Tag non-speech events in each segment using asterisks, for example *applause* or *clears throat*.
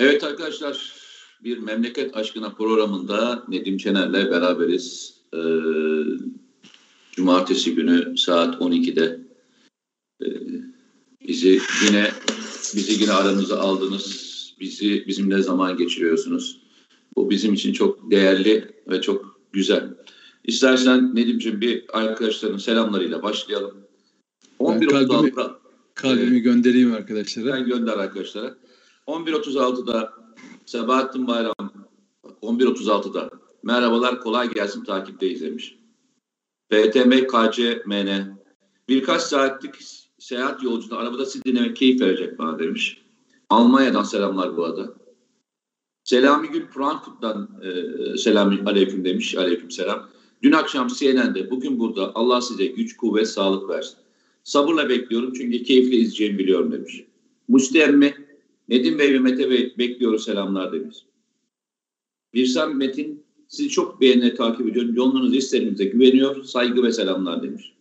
Evet arkadaşlar bir memleket aşkına programında Nedim Çener'le beraberiz. Ee, cumartesi günü saat 12'de ee, bizi yine bizi yine aranıza aldınız. Bizi bizimle zaman geçiriyorsunuz. Bu bizim için çok değerli ve çok güzel. İstersen Nedim'ciğim bir arkadaşların selamlarıyla başlayalım. 11 ben kalbimi, kalbimi göndereyim arkadaşlara. Ben gönder arkadaşlara. 11.36'da Sebahattin Bayram 11.36'da merhabalar kolay gelsin takipteyiz demiş. PTM KCMN birkaç saatlik seyahat yolculuğunda arabada sizi dinlemek keyif verecek bana demiş. Almanya'dan selamlar bu arada. Selami Gül Frankfurt'tan e, selam aleyküm demiş. Aleyküm selam. Dün akşam CNN'de bugün burada Allah size güç, kuvvet, sağlık versin. Sabırla bekliyorum çünkü keyifle izleyeceğimi biliyorum demiş. Musti emmi Nedim Bey ve Mete Bey bekliyoruz selamlar demiş. Birsem Metin sizi çok beğenerek takip ediyorum. Yolunuz isterimize güveniyor. Saygı ve selamlar demiş.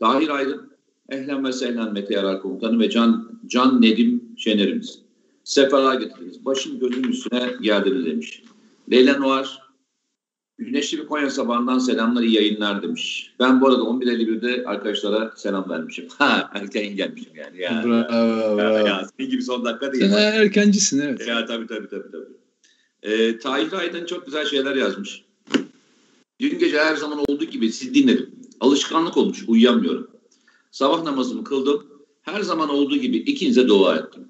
Tahir Aydın Ehlen ve Sehlen Mete Yarar Komutanı ve Can, Can Nedim Şenerimiz. Seferler getirdiniz. Başım gözüm üstüne geldiniz demiş. Leyla Noir Güneşli bir Konya sabahından selamlar iyi yayınlar demiş. Ben bu arada 11.51'de arkadaşlara selam vermişim. *laughs* Ha erken gelmişim yani. Ya, bravo, ya, ya, senin gibi son dakika değil. Sen erkencisin evet. Ya tabii tabii tabii. tabii. Ee, Tahir Aydın çok güzel şeyler yazmış. Dün gece her zaman olduğu gibi siz dinledim. Alışkanlık olmuş uyuyamıyorum. Sabah namazımı kıldım. Her zaman olduğu gibi ikinize dua ettim.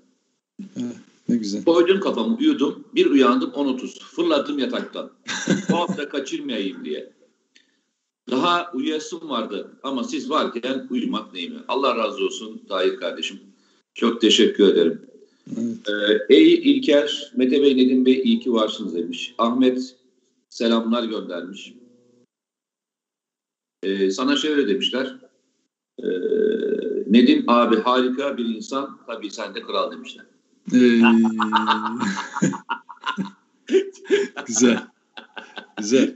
Evet. Ne güzel. Koydum kafamı uyudum. Bir uyandım 10.30. Fırlattım yataktan. *laughs* Bu hafta kaçırmayayım diye. Daha uyuyasım vardı ama siz varken uyumak neyime. Allah razı olsun Tahir kardeşim. Çok teşekkür ederim. Evet. Ee, ey İlker, Mete Bey, Nedim Bey iyi ki varsınız demiş. Ahmet selamlar göndermiş. Ee, sana şöyle demişler. Ee, Nedim abi harika bir insan, tabii sen de kral demişler. Ee, *laughs* güzel. Güzel.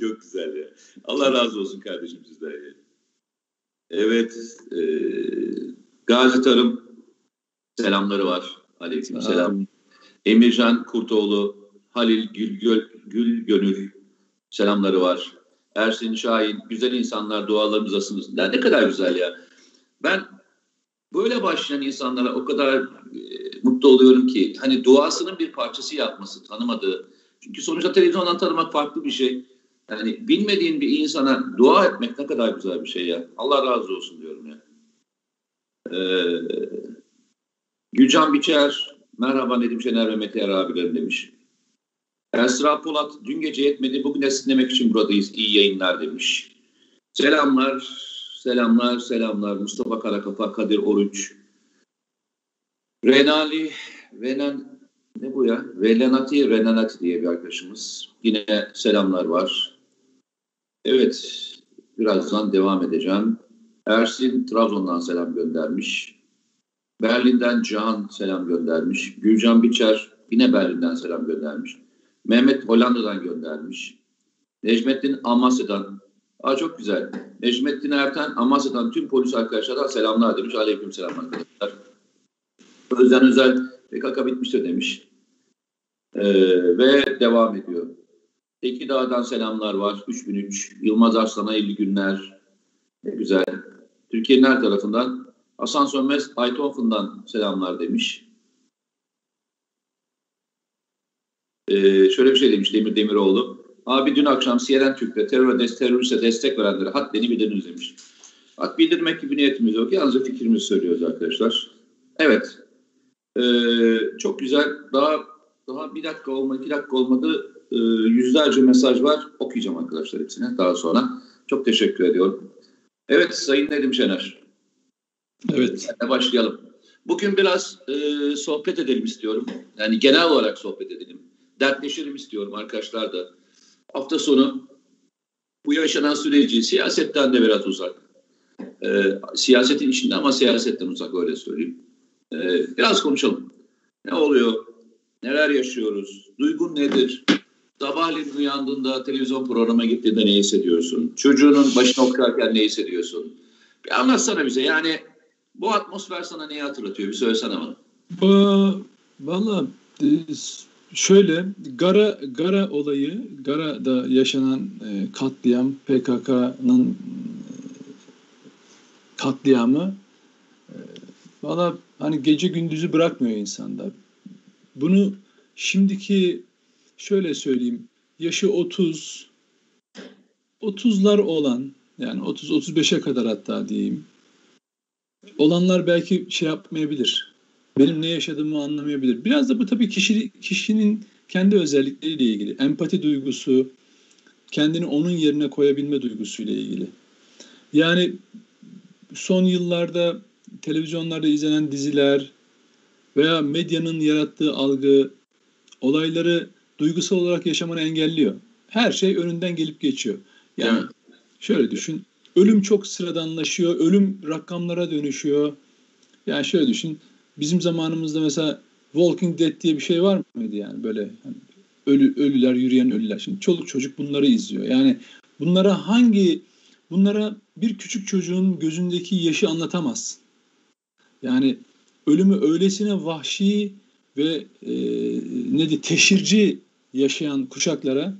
Çok güzel ya. Allah razı olsun kardeşim sizden. Evet. E, Gazi Tarım selamları var. Aleyküm selam. Emircan Kurtoğlu, Halil Gülgöl, Gül Gönül selamları var. Ersin Şahin, güzel insanlar dualarımızdasınız. Ya ne kadar güzel ya. Ben böyle başlayan insanlara o kadar e, mutlu oluyorum ki hani duasının bir parçası yapması tanımadığı. Çünkü sonuçta televizyondan tanımak farklı bir şey. Yani bilmediğin bir insana dua etmek ne kadar güzel bir şey ya. Allah razı olsun diyorum ya. Ee, Gülcan Biçer, merhaba Nedim Şener ve Mete abilerim demiş. Esra Polat, dün gece yetmedi, bugün dinlemek için buradayız. İyi yayınlar demiş. Selamlar, Selamlar, selamlar. Mustafa Karakafa, Kadir Oruç. Renali, Renan, ne bu ya? Relenati, Renanati diye bir arkadaşımız. Yine selamlar var. Evet, birazdan devam edeceğim. Ersin Trabzon'dan selam göndermiş. Berlin'den Can selam göndermiş. Gülcan Biçer yine Berlin'den selam göndermiş. Mehmet Hollanda'dan göndermiş. Necmettin Amasya'dan Aa, çok güzel. Necmettin Erten Amasya'dan tüm polis arkadaşlara selamlar demiş. Aleyküm selam arkadaşlar. Özden Özel PKK bitmiştir demiş. Ee, ve devam ediyor. Tekirdağ'dan selamlar var. 3003. Yılmaz Arslan'a 50 günler. Ne güzel. Türkiye'nin her tarafından. Hasan Sönmez Aytonfun'dan selamlar demiş. Ee, şöyle bir şey demiş Demir Demiroğlu. Abi dün akşam CNN Türk'te terör des teröriste destek verenlere haddini bildiriniz demiş. Hak bildirmek gibi niyetimiz yok. Yalnızca fikrimizi söylüyoruz arkadaşlar. Evet. Ee, çok güzel. Daha daha bir dakika olmadı, iki dakika olmadı. Ee, yüzlerce mesaj var. Okuyacağım arkadaşlar hepsine daha sonra. Çok teşekkür ediyorum. Evet Sayın Nedim Şener. Evet. Senle başlayalım. Bugün biraz e, sohbet edelim istiyorum. Yani genel olarak sohbet edelim. Dertleşelim istiyorum arkadaşlar da hafta sonu bu yaşanan süreci siyasetten de biraz uzak. E, siyasetin içinde ama siyasetten uzak öyle söyleyeyim. E, biraz konuşalım. Ne oluyor? Neler yaşıyoruz? Duygun nedir? Sabahleyin uyandığında televizyon programa gittiğinde ne hissediyorsun? Çocuğunun başına okurken ne hissediyorsun? Bir anlatsana bize. Yani bu atmosfer sana neyi hatırlatıyor? Bir söylesene bana. Valla e, şöyle Gara Gara olayı, Gara'da yaşanan e, katliam, PKK'nın e, katliamı valla hani gece gündüzü bırakmıyor insanda. Bunu şimdiki şöyle söyleyeyim yaşı 30 30'lar olan yani 30 35'e kadar hatta diyeyim olanlar belki şey yapmayabilir. Benim ne yaşadığımı anlamayabilir. Biraz da bu tabii kişi, kişinin kendi özellikleriyle ilgili. Empati duygusu, kendini onun yerine koyabilme duygusuyla ilgili. Yani son yıllarda televizyonlarda izlenen diziler veya medyanın yarattığı algı olayları duygusal olarak yaşamanı engelliyor. Her şey önünden gelip geçiyor. Yani evet. şöyle düşün. Ölüm çok sıradanlaşıyor. Ölüm rakamlara dönüşüyor. Yani şöyle düşün. Bizim zamanımızda mesela Walking Dead diye bir şey var mıydı yani böyle hani ölü ölüler yürüyen ölüler. Şimdi çoluk çocuk bunları izliyor. Yani bunlara hangi bunlara bir küçük çocuğun gözündeki yaşı anlatamaz. Yani ölümü öylesine vahşi ve e, ne de teşhirci yaşayan kuşaklara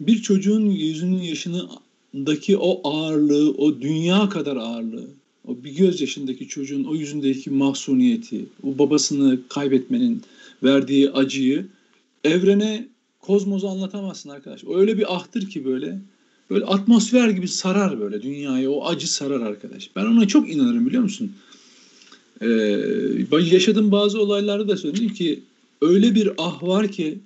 bir çocuğun yüzünün yaşındaki o ağırlığı, o dünya kadar ağırlığı, o bir göz yaşındaki çocuğun o yüzündeki mahsuniyeti, o babasını kaybetmenin verdiği acıyı evrene, kozmoza anlatamazsın arkadaş. O öyle bir ahtır ki böyle. Böyle atmosfer gibi sarar böyle dünyayı. O acı sarar arkadaş. Ben ona çok inanırım biliyor musun? Ee, yaşadığım bazı olaylarda da söyledim ki öyle bir ah var ki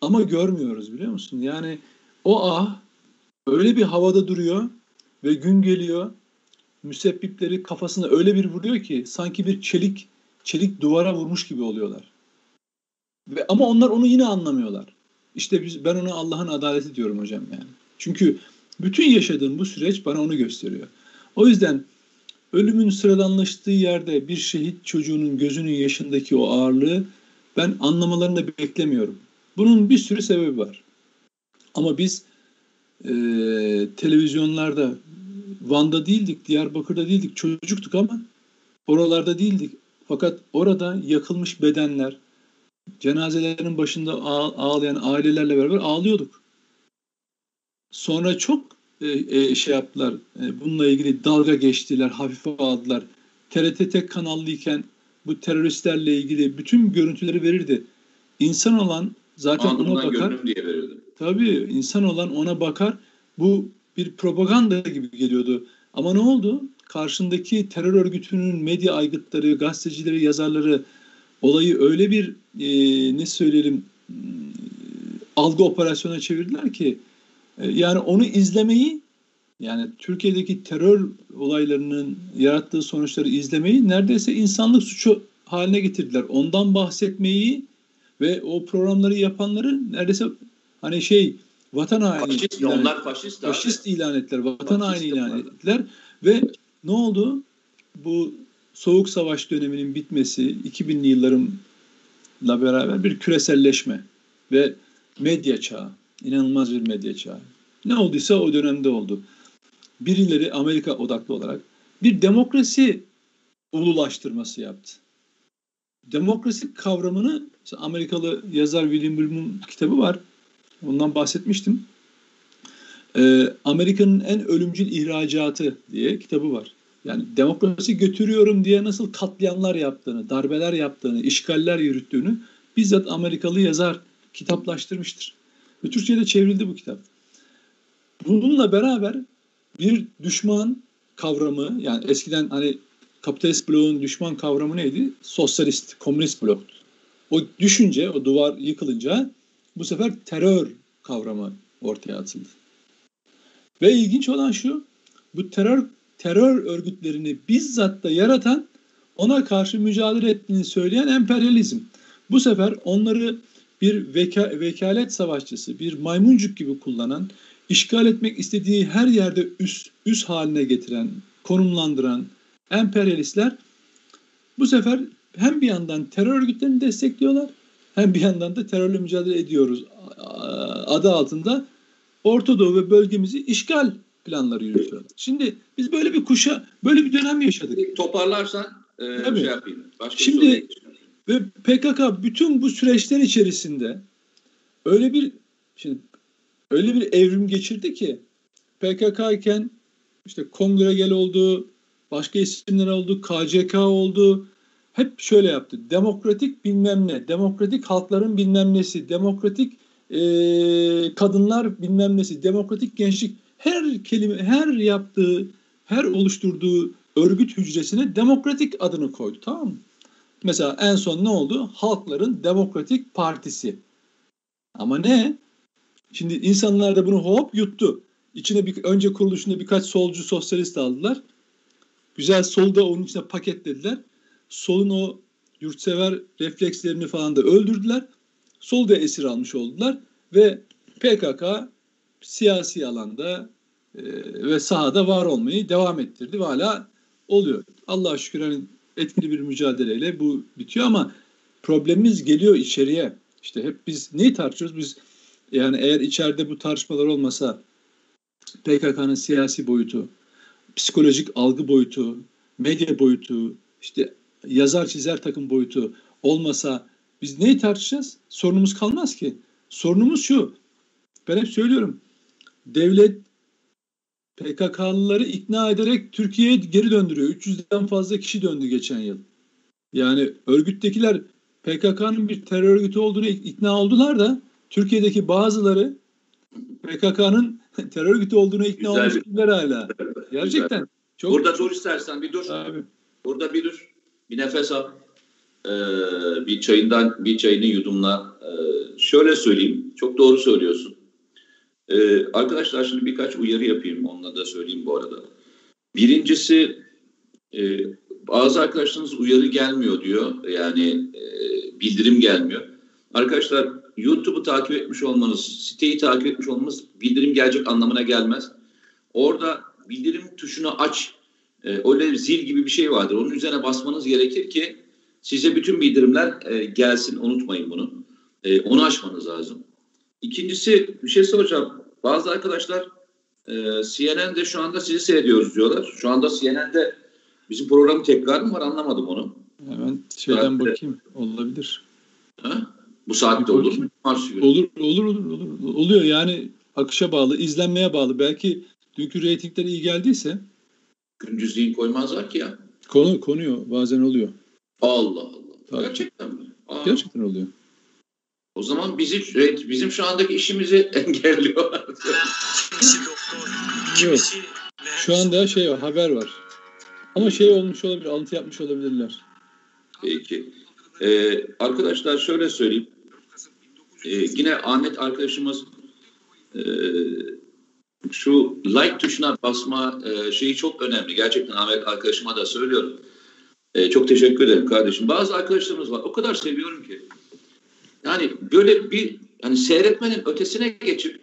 ama görmüyoruz biliyor musun? Yani o ah öyle bir havada duruyor ve gün geliyor müsebbipleri kafasına öyle bir vuruyor ki sanki bir çelik çelik duvara vurmuş gibi oluyorlar. Ve ama onlar onu yine anlamıyorlar. İşte biz ben ona Allah'ın adaleti diyorum hocam yani. Çünkü bütün yaşadığım bu süreç bana onu gösteriyor. O yüzden ölümün sıradanlaştığı yerde bir şehit çocuğunun gözünün yaşındaki o ağırlığı ben anlamalarını beklemiyorum. Bunun bir sürü sebebi var. Ama biz e, televizyonlarda Van'da değildik, Diyarbakır'da değildik, çocuktuk ama oralarda değildik. Fakat orada yakılmış bedenler, cenazelerin başında ağlayan ailelerle beraber ağlıyorduk. Sonra çok e, e, şey yaptılar, e, bununla ilgili dalga geçtiler, hafife aldılar. TRT tek kanallıyken bu teröristlerle ilgili bütün görüntüleri verirdi. İnsan olan zaten Aa, ona bakar. Diye verirdi. Tabii insan olan ona bakar. Bu bir propaganda gibi geliyordu. Ama ne oldu? Karşındaki terör örgütünün medya aygıtları, gazetecileri, yazarları olayı öyle bir e, ne söyleyelim e, algı operasyona çevirdiler ki e, yani onu izlemeyi yani Türkiye'deki terör olaylarının yarattığı sonuçları izlemeyi neredeyse insanlık suçu haline getirdiler. Ondan bahsetmeyi ve o programları yapanları neredeyse hani şey vatan haini faşist, ilan, onlar faşist, faşist ilan ettiler. Vatan haini ilan ettiler ve ne oldu? Bu Soğuk Savaş döneminin bitmesi 2000'li yıllarla beraber bir küreselleşme ve medya çağı. inanılmaz bir medya çağı. Ne olduysa o dönemde oldu. Birileri Amerika odaklı olarak bir demokrasi ululaştırması yaptı. Demokrasi kavramını Amerikalı yazar William Bloom'un kitabı var. Ondan bahsetmiştim. Ee, Amerika'nın en ölümcül ihracatı diye kitabı var. Yani demokrasi götürüyorum diye nasıl katliamlar yaptığını, darbeler yaptığını, işgaller yürüttüğünü bizzat Amerikalı yazar kitaplaştırmıştır. Ve Türkçe'de çevrildi bu kitap. Bununla beraber bir düşman kavramı yani eskiden hani kapitalist bloğun düşman kavramı neydi? Sosyalist, komünist bloktu. O düşünce, o duvar yıkılınca bu sefer terör kavramı ortaya atıldı. Ve ilginç olan şu, bu terör terör örgütlerini bizzat da yaratan, ona karşı mücadele ettiğini söyleyen emperyalizm. Bu sefer onları bir veka, vekalet savaşçısı, bir maymuncuk gibi kullanan, işgal etmek istediği her yerde üst, üst haline getiren, konumlandıran emperyalistler bu sefer hem bir yandan terör örgütlerini destekliyorlar hem bir yandan da terörle mücadele ediyoruz adı altında Orta Doğu ve bölgemizi işgal planları yürütüyorlar. Şimdi biz böyle bir kuşa, böyle bir dönem yaşadık. Toparlarsan e, şey yapayım. Başka şimdi Ve PKK bütün bu süreçler içerisinde öyle bir şimdi öyle bir evrim geçirdi ki PKK iken işte kongre gel oldu, başka isimler oldu, KCK oldu. Hep şöyle yaptı. Demokratik bilmem ne, demokratik halkların bilmem nesi, demokratik e, kadınlar bilmem nesi, demokratik gençlik her kelime, her yaptığı, her oluşturduğu örgüt hücresine demokratik adını koydu tamam mı? Mesela en son ne oldu? Halkların Demokratik Partisi. Ama ne? Şimdi insanlar da bunu hop yuttu. İçine bir, önce kuruluşunda birkaç solcu sosyalist aldılar. Güzel solu da onun içine paketlediler. Solun o yurtsever reflekslerini falan da öldürdüler. Sol da esir almış oldular. Ve PKK siyasi alanda e, ve sahada var olmayı devam ettirdi ve hala oluyor. Allah'a şükür hani etkili bir mücadeleyle bu bitiyor ama problemimiz geliyor içeriye. İşte hep biz neyi tartışıyoruz? Biz yani eğer içeride bu tartışmalar olmasa PKK'nın siyasi boyutu, psikolojik algı boyutu, medya boyutu, işte yazar çizer takım boyutu olmasa biz neyi tartışacağız? Sorunumuz kalmaz ki. Sorunumuz şu. Ben hep söylüyorum. Devlet PKK'lıları ikna ederek Türkiye'ye geri döndürüyor. 300'den fazla kişi döndü geçen yıl. Yani örgüttekiler PKK'nın bir terör örgütü olduğunu ikna oldular da Türkiye'deki bazıları PKK'nın *laughs* terör örgütü olduğunu ikna olmuş değiller hala. Gerçekten. Çok... Burada dur istersen bir dur. Abi. Burada bir dur. Bir nefes al. Ee, bir çayından bir çayını yudumla. Ee, şöyle söyleyeyim. Çok doğru söylüyorsun. Ee, arkadaşlar şimdi birkaç uyarı yapayım. Onunla da söyleyeyim bu arada. Birincisi e, bazı arkadaşlarınız uyarı gelmiyor diyor. Yani e, bildirim gelmiyor. Arkadaşlar YouTube'u takip etmiş olmanız, siteyi takip etmiş olmanız bildirim gelecek anlamına gelmez. Orada bildirim tuşunu aç. E, öyle zil gibi bir şey vardır. Onun üzerine basmanız gerekir ki size bütün bildirimler e, gelsin. Unutmayın bunu. E, onu açmanız lazım. İkincisi bir şey soracağım. Bazı arkadaşlar e, CNN'de şu anda sizi seyrediyoruz diyorlar. Şu anda CNN'de bizim programı tekrar mı var anlamadım onu. Hemen şeyden saatte, bakayım. Olabilir. Ha? Bu saatte olur mu? Olur, olur, olur, olur. Oluyor yani akışa bağlı, izlenmeye bağlı. Belki dünkü reytingler iyi geldiyse. Gündüzliğin koymazlar ki ya. Konu, konuyor. Bazen oluyor. Allah Allah. Tabii. Gerçekten mi? Aa. Gerçekten oluyor. O zaman bizi bizim şu andaki işimizi *laughs* engelliyor. Yok. Şu anda şey var, haber var. Ama şey olmuş olabilir, alıntı yapmış olabilirler. Peki. Ee, arkadaşlar şöyle söyleyeyim. Ee, yine Ahmet arkadaşımız e, şu like tuşuna basma e, şeyi çok önemli. Gerçekten Ahmet arkadaşıma da söylüyorum. E, çok teşekkür ederim kardeşim. Bazı arkadaşlarımız var. O kadar seviyorum ki. Yani böyle bir hani seyretmenin ötesine geçip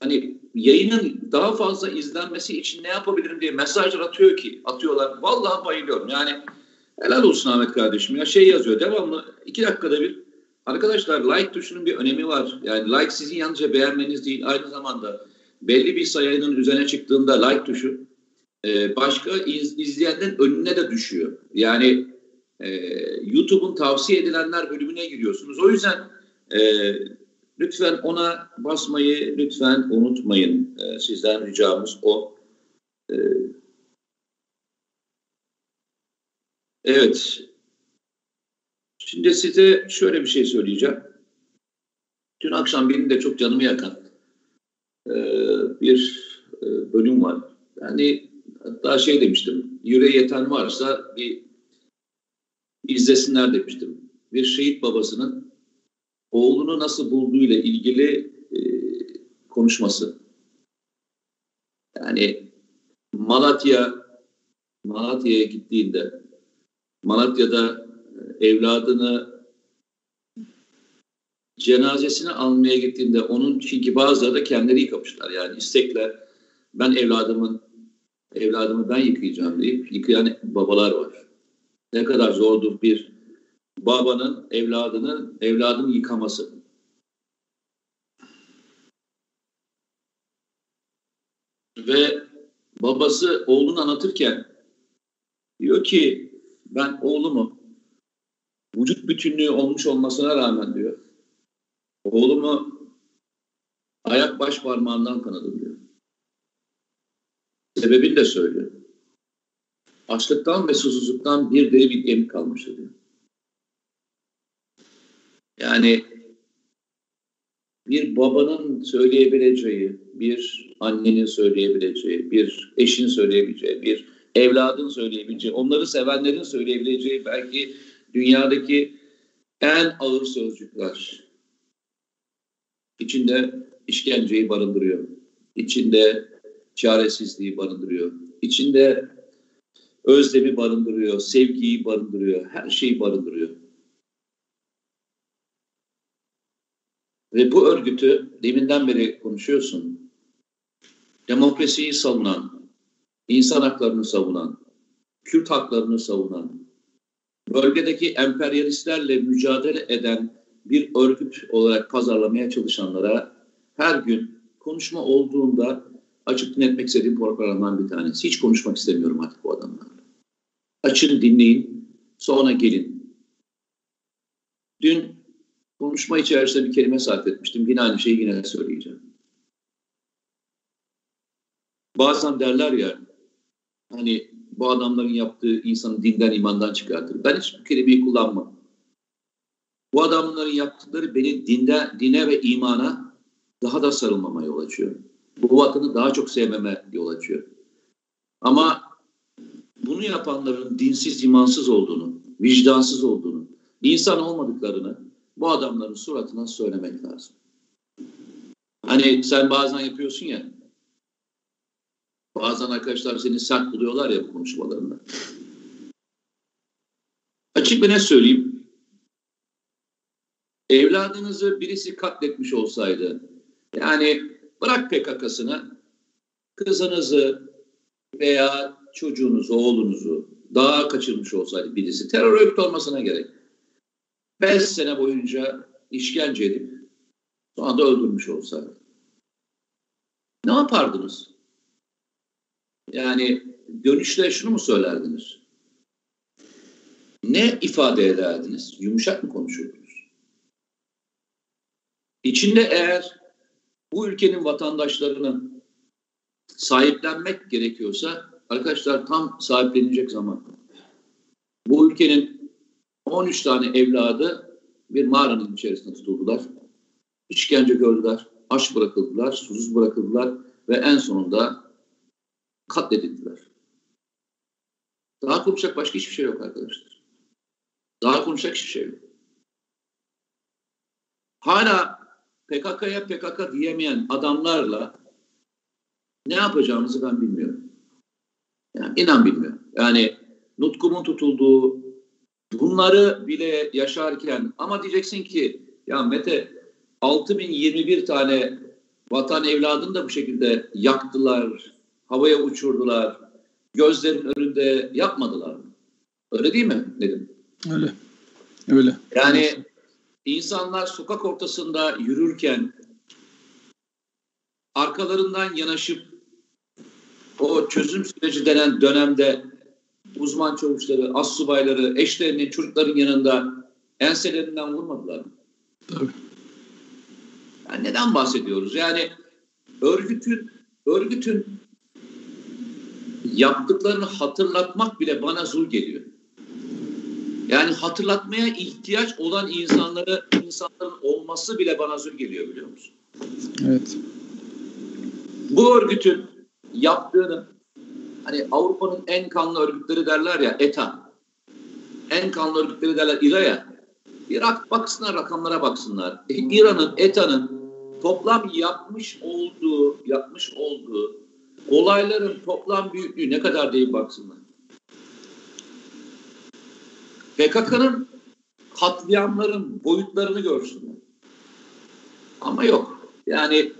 hani yayının daha fazla izlenmesi için ne yapabilirim diye mesajlar atıyor ki atıyorlar. Vallahi bayılıyorum. Yani helal olsun Ahmet kardeşim ya şey yazıyor devamlı iki dakikada bir arkadaşlar like tuşunun bir önemi var. Yani like sizin yalnızca beğenmeniz değil aynı zamanda belli bir sayının üzerine çıktığında like tuşu e, başka iz, izleyenden önüne de düşüyor. Yani e, YouTube'un tavsiye edilenler bölümüne giriyorsunuz. O yüzden e, lütfen ona basmayı lütfen unutmayın. E, sizden ricamız o. E, evet. Şimdi size şöyle bir şey söyleyeceğim. Dün akşam benim de çok canımı yakan e, bir e, bölüm var. Yani hatta şey demiştim. Yüreği yeten varsa bir izlesinler demiştim. Bir şehit babasının oğlunu nasıl bulduğu ile ilgili e, konuşması. Yani Malatya Malatya'ya gittiğinde Malatya'da evladını cenazesini almaya gittiğinde onun çünkü bazıları da kendileri yıkamışlar. Yani istekle ben evladımın evladımı ben yıkayacağım deyip yıkayan babalar var ne kadar zordur bir babanın evladının evladını yıkaması. Ve babası oğlunu anlatırken diyor ki ben oğlumu vücut bütünlüğü olmuş olmasına rağmen diyor. Oğlumu ayak baş parmağından kanadım diyor. Sebebini de söylüyor. Açlıktan ve susuzluktan bir deri bir kemik kalmıştı diyor. Yani bir babanın söyleyebileceği, bir annenin söyleyebileceği, bir eşin söyleyebileceği, bir evladın söyleyebileceği, onları sevenlerin söyleyebileceği belki dünyadaki en ağır sözcükler. İçinde işkenceyi barındırıyor. İçinde çaresizliği barındırıyor. İçinde özlemi barındırıyor, sevgiyi barındırıyor, her şeyi barındırıyor. Ve bu örgütü deminden beri konuşuyorsun. Demokrasiyi savunan, insan haklarını savunan, Kürt haklarını savunan, bölgedeki emperyalistlerle mücadele eden bir örgüt olarak pazarlamaya çalışanlara her gün konuşma olduğunda açık dinletmek istediğim programlardan bir tanesi. Hiç konuşmak istemiyorum artık bu adamlarla. Açın dinleyin, sonra gelin. Dün konuşma içerisinde bir kelime sarf etmiştim. Yine aynı şeyi yine söyleyeceğim. Bazen derler ya hani bu adamların yaptığı insanı dinden imandan çıkartır. Ben hiç bu kelimeyi kullanmam. Bu adamların yaptıkları beni dinde, dine ve imana daha da sarılmama yol açıyor. Bu vatanı daha çok sevmeme yol açıyor. Ama bunu yapanların dinsiz, imansız olduğunu, vicdansız olduğunu, insan olmadıklarını bu adamların suratına söylemek lazım. Hani sen bazen yapıyorsun ya, bazen arkadaşlar seni sert buluyorlar ya bu konuşmalarında. Açık ve ne söyleyeyim, evladınızı birisi katletmiş olsaydı, yani bırak PKK'sını, kızınızı veya çocuğunuzu, oğlunuzu daha kaçırmış olsaydı birisi, terör örgütü olmasına gerek. Beş sene boyunca işkence edip sonra da öldürmüş olsaydı. Ne yapardınız? Yani dönüşte şunu mu söylerdiniz? Ne ifade ederdiniz? Yumuşak mı konuşurdunuz? İçinde eğer bu ülkenin vatandaşlarını sahiplenmek gerekiyorsa arkadaşlar tam sahiplenecek zaman. Bu ülkenin 13 tane evladı bir mağaranın içerisinde tutuldular. İşkence gördüler, aç bırakıldılar, susuz bırakıldılar ve en sonunda katledildiler. Daha konuşacak başka hiçbir şey yok arkadaşlar. Daha konuşacak hiçbir şey yok. Hala PKK'ya PKK diyemeyen adamlarla ne yapacağımızı ben bilmiyorum. Yani inan bilmiyorum. Yani nutkumun tutulduğu bunları bile yaşarken ama diyeceksin ki ya Mete 6021 tane vatan evladını da bu şekilde yaktılar, havaya uçurdular, gözlerin önünde yapmadılar? Öyle değil mi Nedim? Öyle. Öyle. Yani insanlar sokak ortasında yürürken arkalarından yanaşıp o çözüm süreci denen dönemde uzman çavuşları, as subayları, eşlerinin, çocukların yanında enselerinden vurmadılar mı? Tabii. Yani neden bahsediyoruz? Yani örgütün örgütün yaptıklarını hatırlatmak bile bana zul geliyor. Yani hatırlatmaya ihtiyaç olan insanları insanların olması bile bana zul geliyor biliyor musun? Evet. Bu örgütün yaptığını hani Avrupa'nın en kanlı örgütleri derler ya ETA. En kanlı örgütleri derler İRA'ya. Irak baksınlar rakamlara baksınlar. E, İran'ın ETA'nın toplam yapmış olduğu yapmış olduğu olayların toplam büyüklüğü ne kadar değil baksınlar. PKK'nın katliamların boyutlarını görsünler. Ama yok. Yani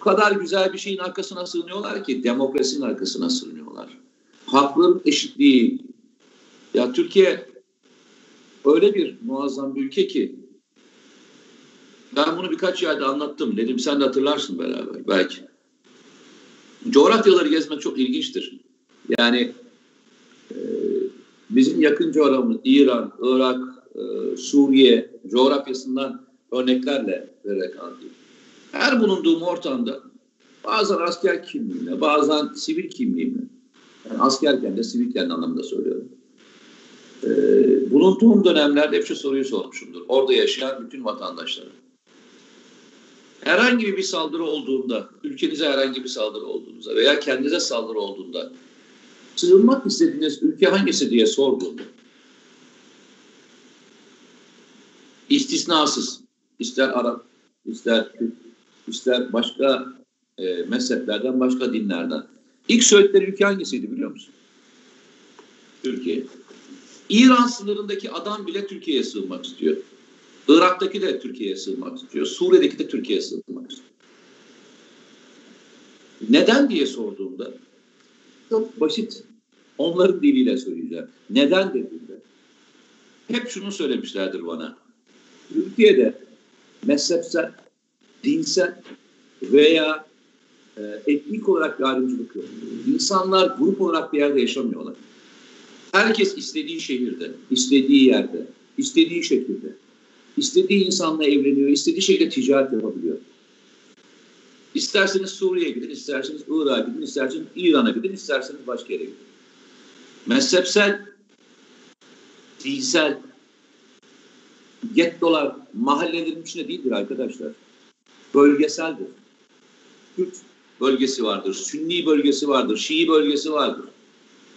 bu kadar güzel bir şeyin arkasına sığınıyorlar ki demokrasinin arkasına sığınıyorlar. Hakların eşitliği. Ya Türkiye öyle bir muazzam bir ülke ki ben bunu birkaç yerde anlattım. Dedim sen de hatırlarsın beraber belki. Coğrafyaları gezmek çok ilginçtir. Yani e, bizim yakın coğrafyamız İran, Irak, e, Suriye coğrafyasından örneklerle vererek anlatayım. Her bulunduğum ortamda bazen asker kimliğimle, bazen sivil kimliğimle, yani askerken de sivilken anlamında söylüyorum. Ee, bulunduğum dönemlerde hep şu soruyu sormuşumdur. Orada yaşayan bütün vatandaşlara. Herhangi bir saldırı olduğunda, ülkenize herhangi bir saldırı olduğunda veya kendinize saldırı olduğunda sığınmak istediğiniz ülke hangisi diye sorduğunda istisnasız, ister Arap, ister Türk, ister başka e, mezheplerden, başka dinlerden. İlk söyledikleri ülke hangisiydi biliyor musun? Türkiye. İran sınırındaki adam bile Türkiye'ye sığınmak istiyor. Irak'taki de Türkiye'ye sığınmak istiyor. Suriye'deki de Türkiye'ye sığınmak istiyor. Neden diye sorduğumda çok basit. Onların diliyle söyleyeceğim. Neden dediğimde hep şunu söylemişlerdir bana. Türkiye'de mezhepsel, dinsel veya e, etnik olarak bir ayrımcılık yok. İnsanlar grup olarak bir yerde yaşamıyorlar. Herkes istediği şehirde, istediği yerde, istediği şekilde, istediği insanla evleniyor, istediği şekilde ticaret yapabiliyor. İsterseniz Suriye'ye gidin, isterseniz Irak'a gidin, isterseniz İran'a gidin, isterseniz başka yere gidin. Mezhepsel, dinsel, gettolar mahallelerin içinde değildir arkadaşlar. Bölgeseldir. Kürt bölgesi vardır, Sünni bölgesi vardır, Şii bölgesi vardır.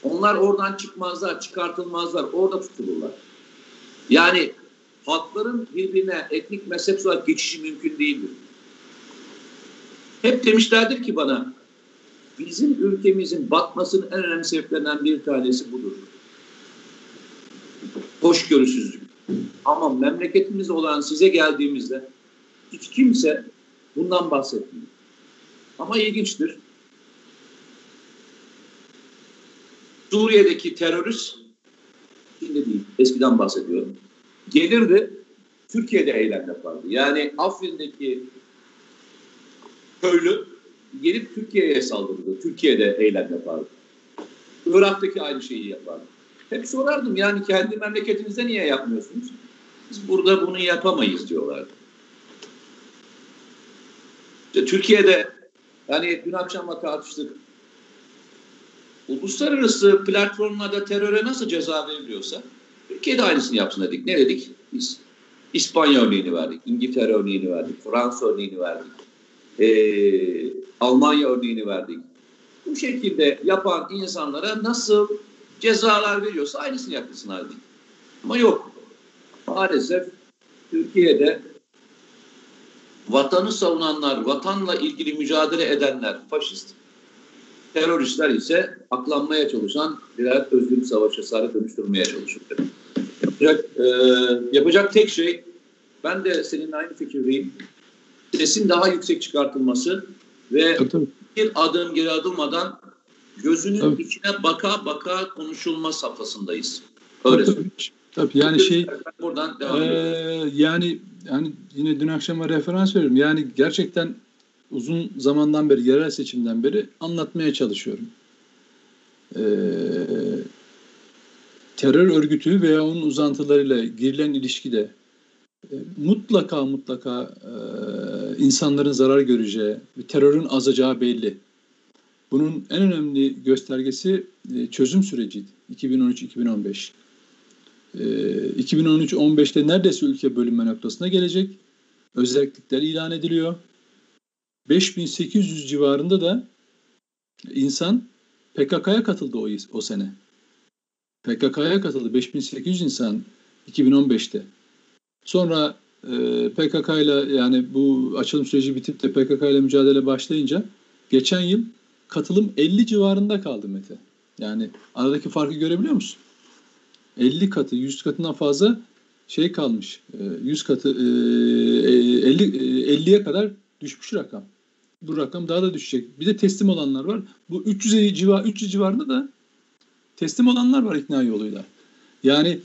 Onlar oradan çıkmazlar, çıkartılmazlar, orada tutulurlar. Yani halkların birbirine etnik mezhep geçişi mümkün değildir. Hep demişlerdir ki bana, bizim ülkemizin batmasının en önemli sebeplerinden bir tanesi budur. Hoşgörüsüzlük. Ama memleketimiz olan size geldiğimizde hiç kimse bundan bahsetmiyor. Ama ilginçtir. Suriye'deki terörist, şimdi değil, eskiden bahsediyorum, gelirdi, Türkiye'de eylem yapardı. Yani Afrin'deki köylü gelip Türkiye'ye saldırdı. Türkiye'de eylem yapardı. Irak'taki aynı şeyi yapardı. Hep sorardım yani kendi memleketinizde niye yapmıyorsunuz? Biz burada bunu yapamayız diyorlardı. İşte Türkiye'de yani dün akşam tartıştık. Uluslararası platformlarda teröre nasıl ceza veriliyorsa Türkiye'de aynısını yapsın dedik. Ne dedik? Biz İspanya örneğini verdik, İngiltere örneğini verdik, Fransa örneğini verdik, ee, Almanya örneğini verdik. Bu şekilde yapan insanlara nasıl cezalar veriyorsa aynısını yapsınlar dedik. Ama yok. Maalesef Türkiye'de vatanı savunanlar, vatanla ilgili mücadele edenler faşist, teröristler ise aklanmaya çalışan birer özgürlük savaşçıları dönüştürmeye çalışıyor. Yapacak, e, yapacak tek şey, ben de seninle aynı fikirdeyim, sesin daha yüksek çıkartılması ve tabii, tabii. bir adım geri adılmadan gözünün tabii. içine baka baka konuşulma safhasındayız. Öyle tabii, tabii. tabii yani şey buradan devam e, yani yani yine dün akşama referans veriyorum. Yani gerçekten uzun zamandan beri, yerel seçimden beri anlatmaya çalışıyorum. Ee, terör örgütü veya onun uzantılarıyla girilen ilişkide mutlaka mutlaka e, insanların zarar göreceği, terörün azacağı belli. Bunun en önemli göstergesi e, çözüm süreciydi. 2013-2015. E, 2013-15'te neredeyse ülke bölünme noktasına gelecek. Özellikler ilan ediliyor. 5800 civarında da insan PKK'ya katıldı o, o sene. PKK'ya katıldı 5800 insan 2015'te. Sonra e, PKK ile yani bu açılım süreci bitip de PKK ile mücadele başlayınca geçen yıl katılım 50 civarında kaldı Mete. Yani aradaki farkı görebiliyor musun? 50 katı, 100 katından fazla şey kalmış. 100 e, katı 50 e, 50'ye kadar düşmüş rakam. Bu rakam daha da düşecek. Bir de teslim olanlar var. Bu 300 civar 300 civarında da teslim olanlar var ikna yoluyla. Yani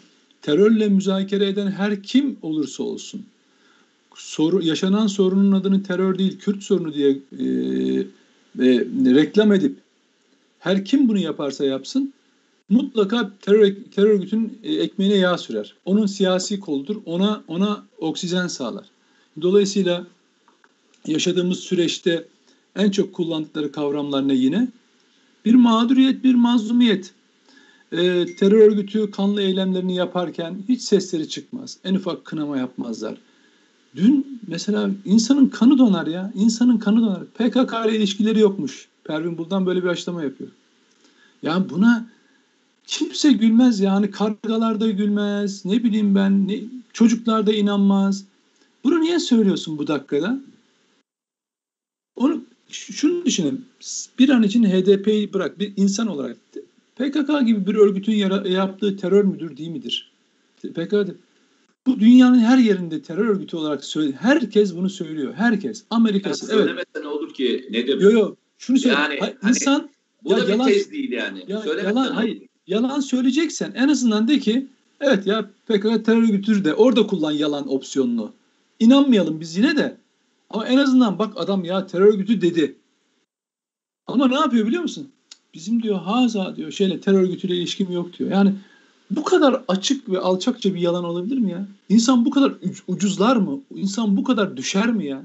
terörle müzakere eden her kim olursa olsun soru, yaşanan sorunun adını terör değil Kürt sorunu diye e, e, reklam edip her kim bunu yaparsa yapsın mutlaka terör, terör örgütünün e, ekmeğine yağ sürer. Onun siyasi koludur. Ona ona oksijen sağlar. Dolayısıyla yaşadığımız süreçte en çok kullandıkları kavramlar ne yine? Bir mağduriyet, bir mazlumiyet. Ee, terör örgütü kanlı eylemlerini yaparken hiç sesleri çıkmaz. En ufak kınama yapmazlar. Dün mesela insanın kanı donar ya. İnsanın kanı donar. PKK ile ilişkileri yokmuş. Pervin Buldan böyle bir açıklama yapıyor. Yani buna kimse gülmez yani kargalar da gülmez. Ne bileyim ben ne, çocuklar da inanmaz. Bunu niye söylüyorsun bu dakikada? Onu şunu düşünün. Bir an için HDP'yi bırak bir insan olarak PKK gibi bir örgütün yaptığı terör müdür değil midir? PKK bu dünyanın her yerinde terör örgütü olarak söyle herkes bunu söylüyor. Herkes. Amerika'sı. Yani evet. ne olur ki ne demek? Yok yok. Şunu söyle. Yani, ha, hani, insan bu ya da yalan, bir tez değil yani. Ya, yalan, hayır. Yalan söyleyeceksen en azından de ki evet ya PKK terör örgütüdür de orada kullan yalan opsiyonunu. İnanmayalım biz yine de. Ama en azından bak adam ya terör örgütü dedi. Ama ne yapıyor biliyor musun? Bizim diyor haza diyor şeyle terör örgütüyle ilişkim yok diyor. Yani bu kadar açık ve alçakça bir yalan olabilir mi ya? İnsan bu kadar ucuzlar mı? İnsan bu kadar düşer mi ya?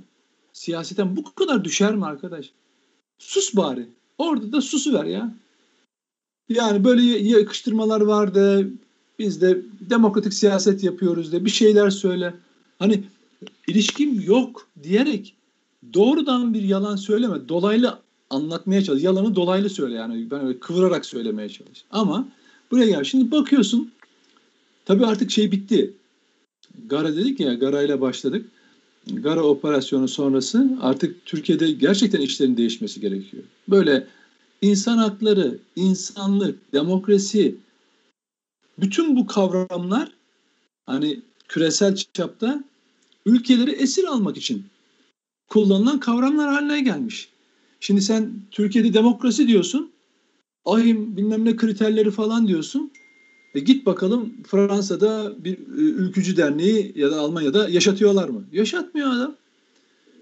Siyaseten bu kadar düşer mi arkadaş? Sus bari. Orada da susu ver ya. Yani böyle yakıştırmalar vardı. Biz de demokratik siyaset yapıyoruz de bir şeyler söyle. Hani ilişkim yok diyerek doğrudan bir yalan söyleme. Dolaylı anlatmaya çalış. Yalanı dolaylı söyle yani. Ben öyle kıvırarak söylemeye çalış. Ama buraya gel. Şimdi bakıyorsun. Tabii artık şey bitti. Gara dedik ya, Gara ile başladık. Gara operasyonu sonrası artık Türkiye'de gerçekten işlerin değişmesi gerekiyor. Böyle insan hakları, insanlık, demokrasi, bütün bu kavramlar hani küresel çapta ülkeleri esir almak için kullanılan kavramlar haline gelmiş. Şimdi sen Türkiye'de demokrasi diyorsun, ahim bilmem ne kriterleri falan diyorsun. E git bakalım Fransa'da bir e, ülkücü derneği ya da Almanya'da yaşatıyorlar mı? Yaşatmıyor adam.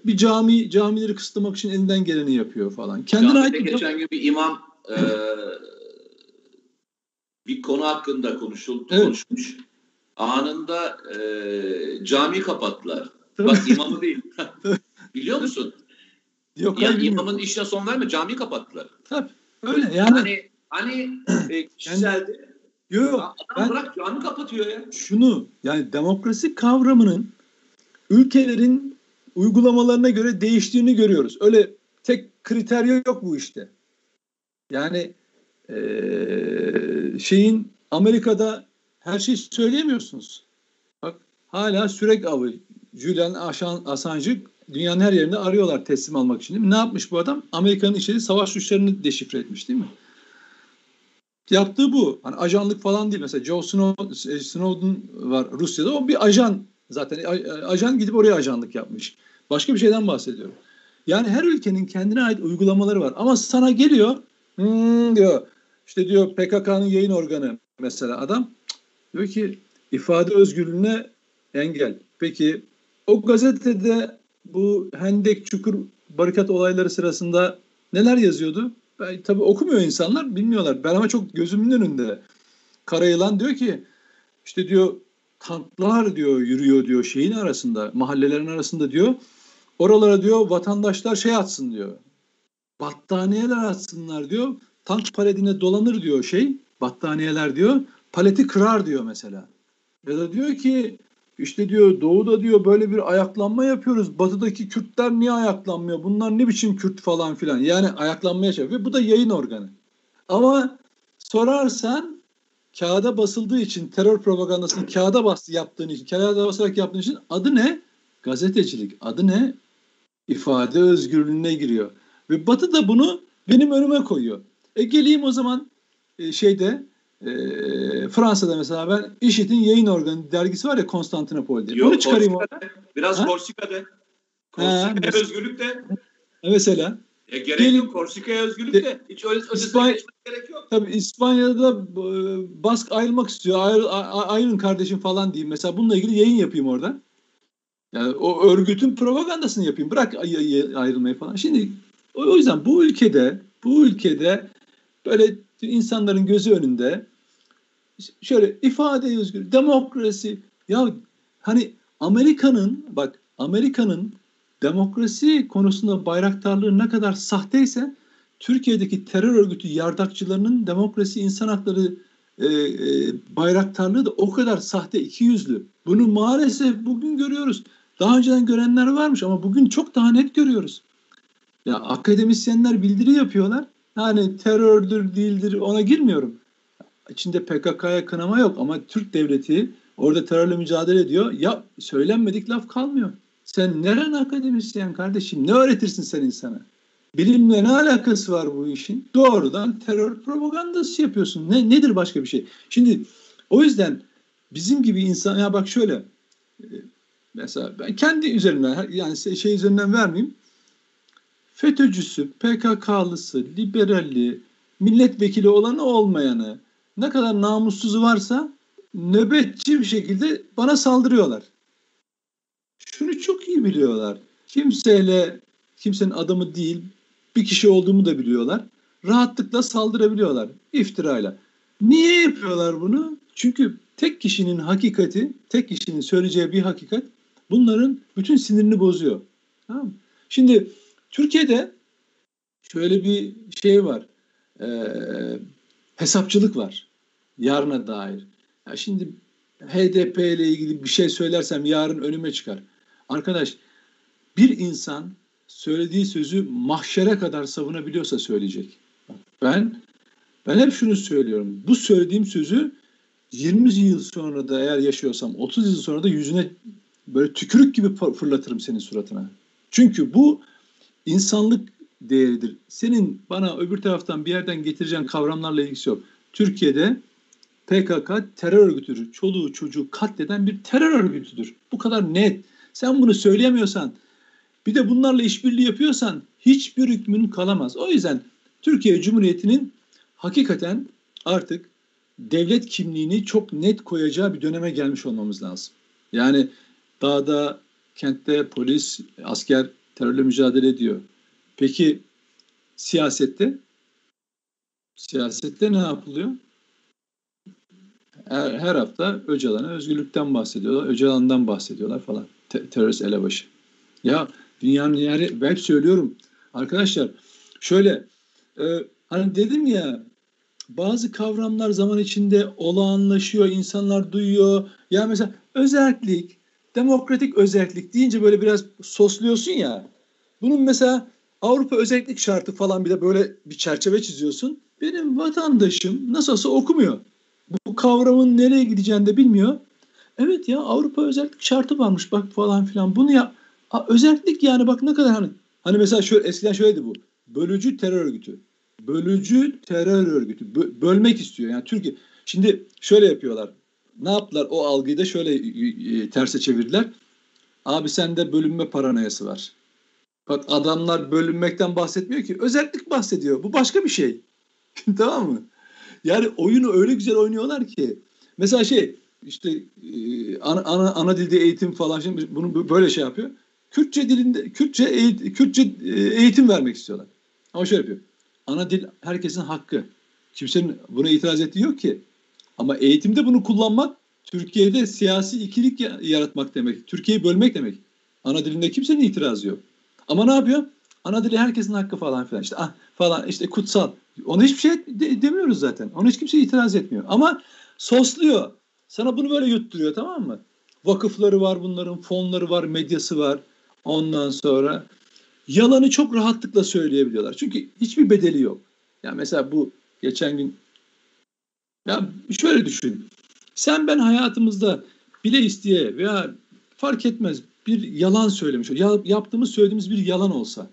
Bir cami camileri kısıtlamak için elinden geleni yapıyor falan. Kendine ait geçen gün bir imam e, bir konu hakkında konuşul, evet. konuşmuş. Anında e, cami kapattılar. Bak imamı değil. *laughs* Biliyor musun? Yok, ya imamın işine son verme cami kapattılar. Tabii. Öyle yani. Hani hani *clears throat* e, kişiseldi. Yok yok. Adam bırak cami kapatıyor ya. Şunu yani demokrasi kavramının ülkelerin uygulamalarına göre değiştiğini görüyoruz. Öyle tek kriter yok bu işte. Yani ee, şeyin Amerika'da her şeyi söyleyemiyorsunuz. Bak hala sürek avı. Julian Assange'ı dünyanın her yerinde arıyorlar teslim almak için. Değil mi? Ne yapmış bu adam? Amerika'nın içeri savaş suçlarını deşifre etmiş değil mi? Yaptığı bu. Hani ajanlık falan değil. Mesela Joe Snowden, Snowden var Rusya'da. O bir ajan zaten. Ajan gidip oraya ajanlık yapmış. Başka bir şeyden bahsediyorum. Yani her ülkenin kendine ait uygulamaları var. Ama sana geliyor hmm, diyor. İşte diyor PKK'nın yayın organı mesela adam. Diyor ki ifade özgürlüğüne engel. Peki o gazetede bu Hendek Çukur barikat olayları sırasında neler yazıyordu? Ben, tabii okumuyor insanlar bilmiyorlar. Ben ama çok gözümün önünde. Karayılan diyor ki işte diyor tanklar diyor yürüyor diyor şeyin arasında mahallelerin arasında diyor. Oralara diyor vatandaşlar şey atsın diyor. Battaniyeler atsınlar diyor. Tank paletine dolanır diyor şey battaniyeler diyor. Paleti kırar diyor mesela. Ya da diyor ki işte diyor doğuda diyor böyle bir ayaklanma yapıyoruz. Batıdaki Kürtler niye ayaklanmıyor? Bunlar ne biçim Kürt falan filan. Yani ayaklanmaya çalışıyor. Bu da yayın organı. Ama sorarsan kağıda basıldığı için terör propagandasını kağıda bastı yaptığın için, kağıda basarak yaptığın için adı ne? Gazetecilik. Adı ne? İfade özgürlüğüne giriyor. Ve Batı da bunu benim önüme koyuyor. E geleyim o zaman e, şeyde e, Fransa'da mesela ben IŞİD'in yayın organı dergisi var ya Konstantinopol'de. Yok, Bunu çıkarayım orada. Biraz ha? Korsika'da. Korsika'ya özgürlük de. Mesela. E, gerek Gelin, yok. Korsika'ya özgürlük de. de. Hiç öyle İspanya, gerek yok. Tabii İspanya'da e, Bask ayrılmak istiyor. Ayr, ayrılın kardeşim falan diyeyim. Mesela bununla ilgili yayın yapayım orada. Yani o örgütün propagandasını yapayım. Bırak ayrılmayı falan. Şimdi o yüzden bu ülkede bu ülkede böyle insanların gözü önünde şöyle ifade özgür, demokrasi ya hani Amerika'nın bak Amerika'nın demokrasi konusunda bayraktarlığı ne kadar sahteyse Türkiye'deki terör örgütü yardakçılarının demokrasi insan hakları e, e, bayraktarlığı da o kadar sahte iki yüzlü. Bunu maalesef bugün görüyoruz. Daha önceden görenler varmış ama bugün çok daha net görüyoruz. Ya akademisyenler bildiri yapıyorlar. Yani terördür değildir ona girmiyorum. İçinde PKK'ya kınama yok ama Türk devleti orada terörle mücadele ediyor. Ya söylenmedik laf kalmıyor. Sen neren akademisyen kardeşim? Ne öğretirsin sen insana? Bilimle ne alakası var bu işin? Doğrudan terör propagandası yapıyorsun. Ne nedir başka bir şey? Şimdi o yüzden bizim gibi insan ya bak şöyle e, mesela ben kendi üzerimden yani şey üzerinden vermeyeyim. FETÖ'cüsü, PKK'lısı, liberalli, milletvekili olanı olmayanı ne kadar namussuzu varsa nöbetçi bir şekilde bana saldırıyorlar. Şunu çok iyi biliyorlar. Kimseyle kimsenin adamı değil, bir kişi olduğumu da biliyorlar. Rahatlıkla saldırabiliyorlar iftirayla. Niye yapıyorlar bunu? Çünkü tek kişinin hakikati, tek kişinin söyleyeceği bir hakikat bunların bütün sinirini bozuyor. Tamam mı? Şimdi Türkiye'de şöyle bir şey var. E, hesapçılık var. Yarına dair. Ya şimdi HDP ile ilgili bir şey söylersem yarın önüme çıkar. Arkadaş bir insan söylediği sözü mahşere kadar savunabiliyorsa söyleyecek. Ben ben hep şunu söylüyorum. Bu söylediğim sözü 20 yıl sonra da eğer yaşıyorsam 30 yıl sonra da yüzüne böyle tükürük gibi fırlatırım senin suratına. Çünkü bu insanlık değeridir. Senin bana öbür taraftan bir yerden getireceğin kavramlarla ilgisi yok. Türkiye'de PKK terör örgütüdür. Çoluğu çocuğu katleden bir terör örgütüdür. Bu kadar net. Sen bunu söyleyemiyorsan bir de bunlarla işbirliği yapıyorsan hiçbir hükmün kalamaz. O yüzden Türkiye Cumhuriyeti'nin hakikaten artık devlet kimliğini çok net koyacağı bir döneme gelmiş olmamız lazım. Yani dağda, kentte polis, asker terörle mücadele ediyor. Peki siyasette? Siyasette ne yapılıyor? Her, her hafta Öcalan'a özgürlükten bahsediyorlar, Öcalan'dan bahsediyorlar falan. Te- terörist elebaşı. Ya Dünyanın yeri ben hep söylüyorum. Arkadaşlar şöyle e, hani dedim ya bazı kavramlar zaman içinde olağanlaşıyor, insanlar duyuyor. Ya mesela özellik, demokratik özellik deyince böyle biraz sosluyorsun ya. Bunun mesela Avrupa özellik şartı falan bir de böyle bir çerçeve çiziyorsun. Benim vatandaşım nasıl olsa okumuyor. Bu kavramın nereye gideceğini de bilmiyor. Evet ya Avrupa özellik şartı varmış bak falan filan. Bunu ya Ha, özellik yani bak ne kadar hani hani mesela şöyle eskiden şöyleydi bu. Bölücü terör örgütü. Bölücü terör örgütü. Bö- bölmek istiyor. Yani Türkiye şimdi şöyle yapıyorlar. Ne yaptılar? O algıyı da şöyle e, terse çevirdiler. Abi sende bölünme paranoyası var. Bak adamlar bölünmekten bahsetmiyor ki. Özellik bahsediyor. Bu başka bir şey. *laughs* tamam mı? Yani oyunu öyle güzel oynuyorlar ki. Mesela şey işte e, ana, ana, ana dilde eğitim falan şimdi bunu böyle şey yapıyor. Kürtçe dilinde Kürtçe eğitim, Kürtçe e, eğitim vermek istiyorlar. Ama şöyle yapıyor. Ana dil herkesin hakkı. Kimsenin buna itiraz ettiği yok ki. Ama eğitimde bunu kullanmak Türkiye'de siyasi ikilik yaratmak demek. Türkiye'yi bölmek demek. Ana dilinde kimsenin itirazı yok. Ama ne yapıyor? Ana dili herkesin hakkı falan filan. İşte ah, falan işte kutsal. Ona hiçbir şey de, demiyoruz zaten. Ona hiç kimse itiraz etmiyor. Ama sosluyor. Sana bunu böyle yutturuyor tamam mı? Vakıfları var bunların, fonları var, medyası var. Ondan sonra yalanı çok rahatlıkla söyleyebiliyorlar. Çünkü hiçbir bedeli yok. Yani mesela bu geçen gün ya şöyle düşün. Sen ben hayatımızda bile isteye veya fark etmez bir yalan söylemiş. Ya, yaptığımız söylediğimiz bir yalan olsa.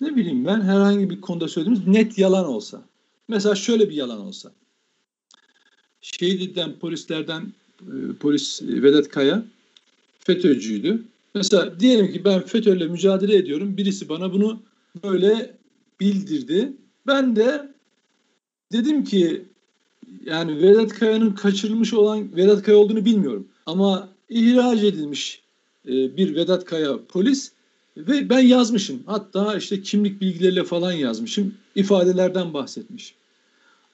Ne bileyim ben herhangi bir konuda söylediğimiz net yalan olsa. Mesela şöyle bir yalan olsa. Şehitlikten polislerden e, polis Vedat Kaya FETÖ'cüydü. Mesela diyelim ki ben FETÖ'yle mücadele ediyorum. Birisi bana bunu böyle bildirdi. Ben de dedim ki yani Vedat Kaya'nın kaçırılmış olan Vedat Kaya olduğunu bilmiyorum. Ama ihraç edilmiş e, bir Vedat Kaya polis ve ben yazmışım. Hatta işte kimlik bilgileriyle falan yazmışım. ifadelerden bahsetmiş.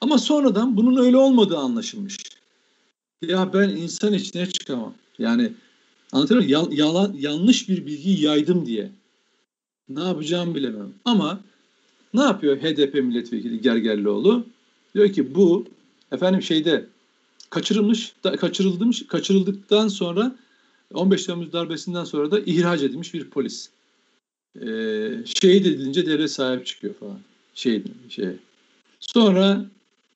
Ama sonradan bunun öyle olmadığı anlaşılmış. Ya ben insan içine çıkamam. Yani anlatıyor muyum? Yalan, yanlış bir bilgi yaydım diye. Ne yapacağımı bilemem. Ama ne yapıyor HDP milletvekili Gergerlioğlu? Diyor ki bu efendim şeyde kaçırılmış, da, kaçırılmış, kaçırıldıktan sonra 15 Temmuz darbesinden sonra da ihraç edilmiş bir polis. Ee, şehit edilince devlet sahip çıkıyor falan. Şey, şey. Sonra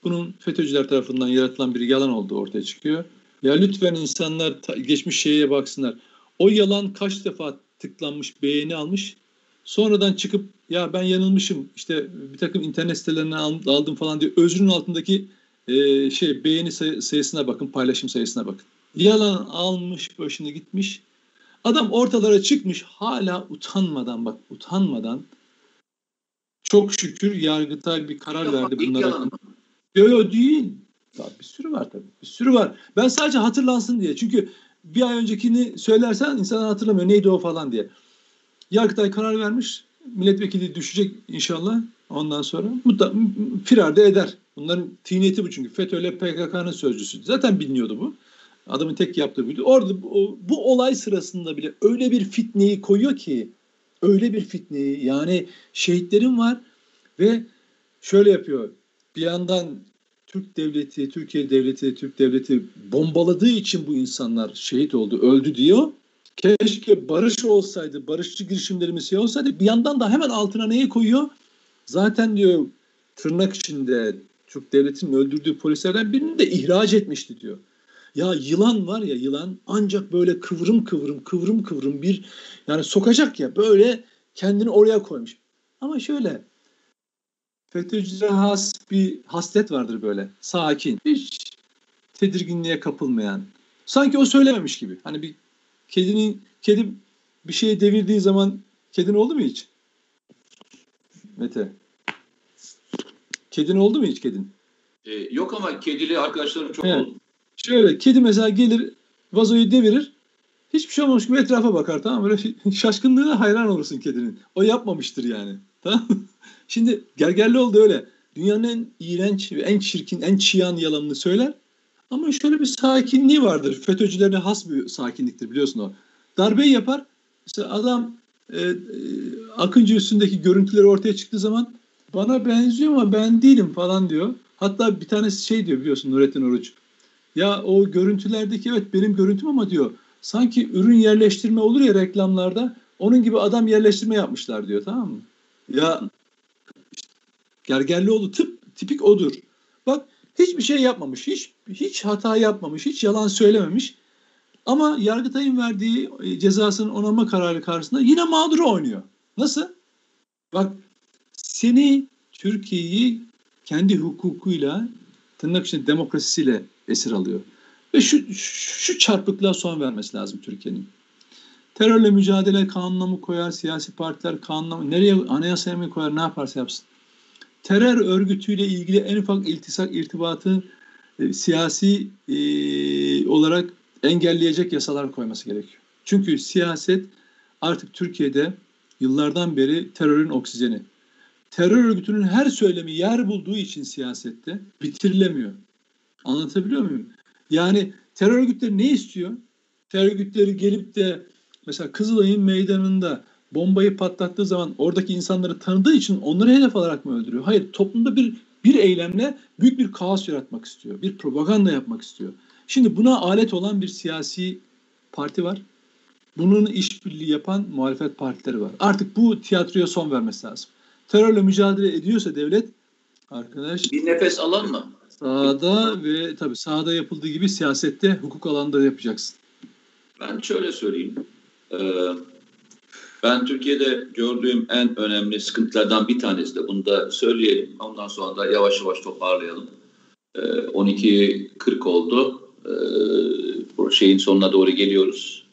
bunun FETÖ'cüler tarafından yaratılan bir yalan olduğu ortaya çıkıyor. Ya lütfen insanlar geçmiş şeye baksınlar. O yalan kaç defa tıklanmış, beğeni almış. Sonradan çıkıp ya ben yanılmışım işte bir takım internet sitelerinden aldım falan diye özrün altındaki e, şey beğeni sayısına bakın, paylaşım sayısına bakın. Yalan almış başını gitmiş. Adam ortalara çıkmış hala utanmadan bak utanmadan çok şükür Yargıtay bir karar Yok, verdi bunlara. Yok yok değil. Ya bir sürü var tabii. Bir sürü var. Ben sadece hatırlansın diye. Çünkü bir ay öncekini söylersen insanlar hatırlamıyor. Neydi o falan diye. Yargıtay karar vermiş. Milletvekili düşecek inşallah ondan sonra. Mutta, firar da eder. Bunların tiniyeti bu çünkü. FETÖ ile PKK'nın sözcüsü. Zaten biliniyordu bu. Adamın tek yaptığı buydu. Orada bu, bu olay sırasında bile öyle bir fitneyi koyuyor ki öyle bir fitneyi yani şehitlerim var ve şöyle yapıyor. Bir yandan Türk devleti, Türkiye devleti, Türk devleti bombaladığı için bu insanlar şehit oldu, öldü diyor. Keşke barış olsaydı, barışçı girişimlerimiz şey olsaydı. Bir yandan da hemen altına neyi koyuyor? Zaten diyor tırnak içinde Türk devletinin öldürdüğü polislerden birini de ihraç etmişti diyor. Ya yılan var ya yılan ancak böyle kıvrım kıvrım kıvrım kıvrım bir yani sokacak ya böyle kendini oraya koymuş. Ama şöyle FETÖ'cülere has bir haslet vardır böyle. Sakin. Hiç tedirginliğe kapılmayan. Sanki o söylememiş gibi. Hani bir kedinin kedi bir şeyi devirdiği zaman kedin oldu mu hiç? Mete. Kedin oldu mu hiç kedin? Ee, yok ama kedili arkadaşlarım çok evet. oldu. Şöyle kedi mesela gelir vazoyu devirir. Hiçbir şey olmamış gibi etrafa bakar tamam? Böyle *laughs* şaşkınlığına hayran olursun kedinin. O yapmamıştır yani. *laughs* Tamam Şimdi gergerli oldu öyle. Dünyanın en iğrenç ve en çirkin, en çiyan yalanını söyler. Ama şöyle bir sakinliği vardır. FETÖ'cülerine has bir sakinliktir biliyorsun o. Darbeyi yapar. Mesela adam e, e, Akıncı üstündeki görüntüleri ortaya çıktığı zaman bana benziyor ama ben değilim falan diyor. Hatta bir tanesi şey diyor biliyorsun Nurettin Oruç. Ya o görüntülerdeki evet benim görüntüm ama diyor sanki ürün yerleştirme olur ya reklamlarda onun gibi adam yerleştirme yapmışlar diyor tamam mı? Ya Gergerlioğlu tıp tipik odur. Bak hiçbir şey yapmamış, hiç hiç hata yapmamış, hiç yalan söylememiş. Ama Yargıtay'ın verdiği e, cezasının onama kararı karşısında yine mağduru oynuyor. Nasıl? Bak seni Türkiye'yi kendi hukukuyla tırnak içinde demokrasisiyle esir alıyor. Ve şu, şu çarpıklığa son vermesi lazım Türkiye'nin. Terörle mücadele kanununa mı koyar, siyasi partiler kanununa mı, nereye anayasaya mı koyar, ne yaparsa yapsın. Terör örgütüyle ilgili en ufak iltisak, irtibatı e, siyasi e, olarak engelleyecek yasalar koyması gerekiyor. Çünkü siyaset artık Türkiye'de yıllardan beri terörün oksijeni. Terör örgütünün her söylemi yer bulduğu için siyasette bitirilemiyor. Anlatabiliyor muyum? Yani terör örgütleri ne istiyor? Terör örgütleri gelip de mesela Kızılay'ın meydanında bombayı patlattığı zaman oradaki insanları tanıdığı için onları hedef alarak mı öldürüyor? Hayır, toplumda bir bir eylemle büyük bir kaos yaratmak istiyor. Bir propaganda yapmak istiyor. Şimdi buna alet olan bir siyasi parti var. Bunun işbirliği yapan muhalefet partileri var. Artık bu tiyatroya son vermesi lazım. Terörle mücadele ediyorsa devlet arkadaş bir nefes alan mı? Sahada ve tabii sahada yapıldığı gibi siyasette hukuk alanında yapacaksın. Ben şöyle söyleyeyim. Ee, ben Türkiye'de gördüğüm en önemli sıkıntılardan bir tanesi de bunu da söyleyelim. Ondan sonra da yavaş yavaş toparlayalım. Ee, 12.40 oldu. Ee, şeyin sonuna doğru geliyoruz.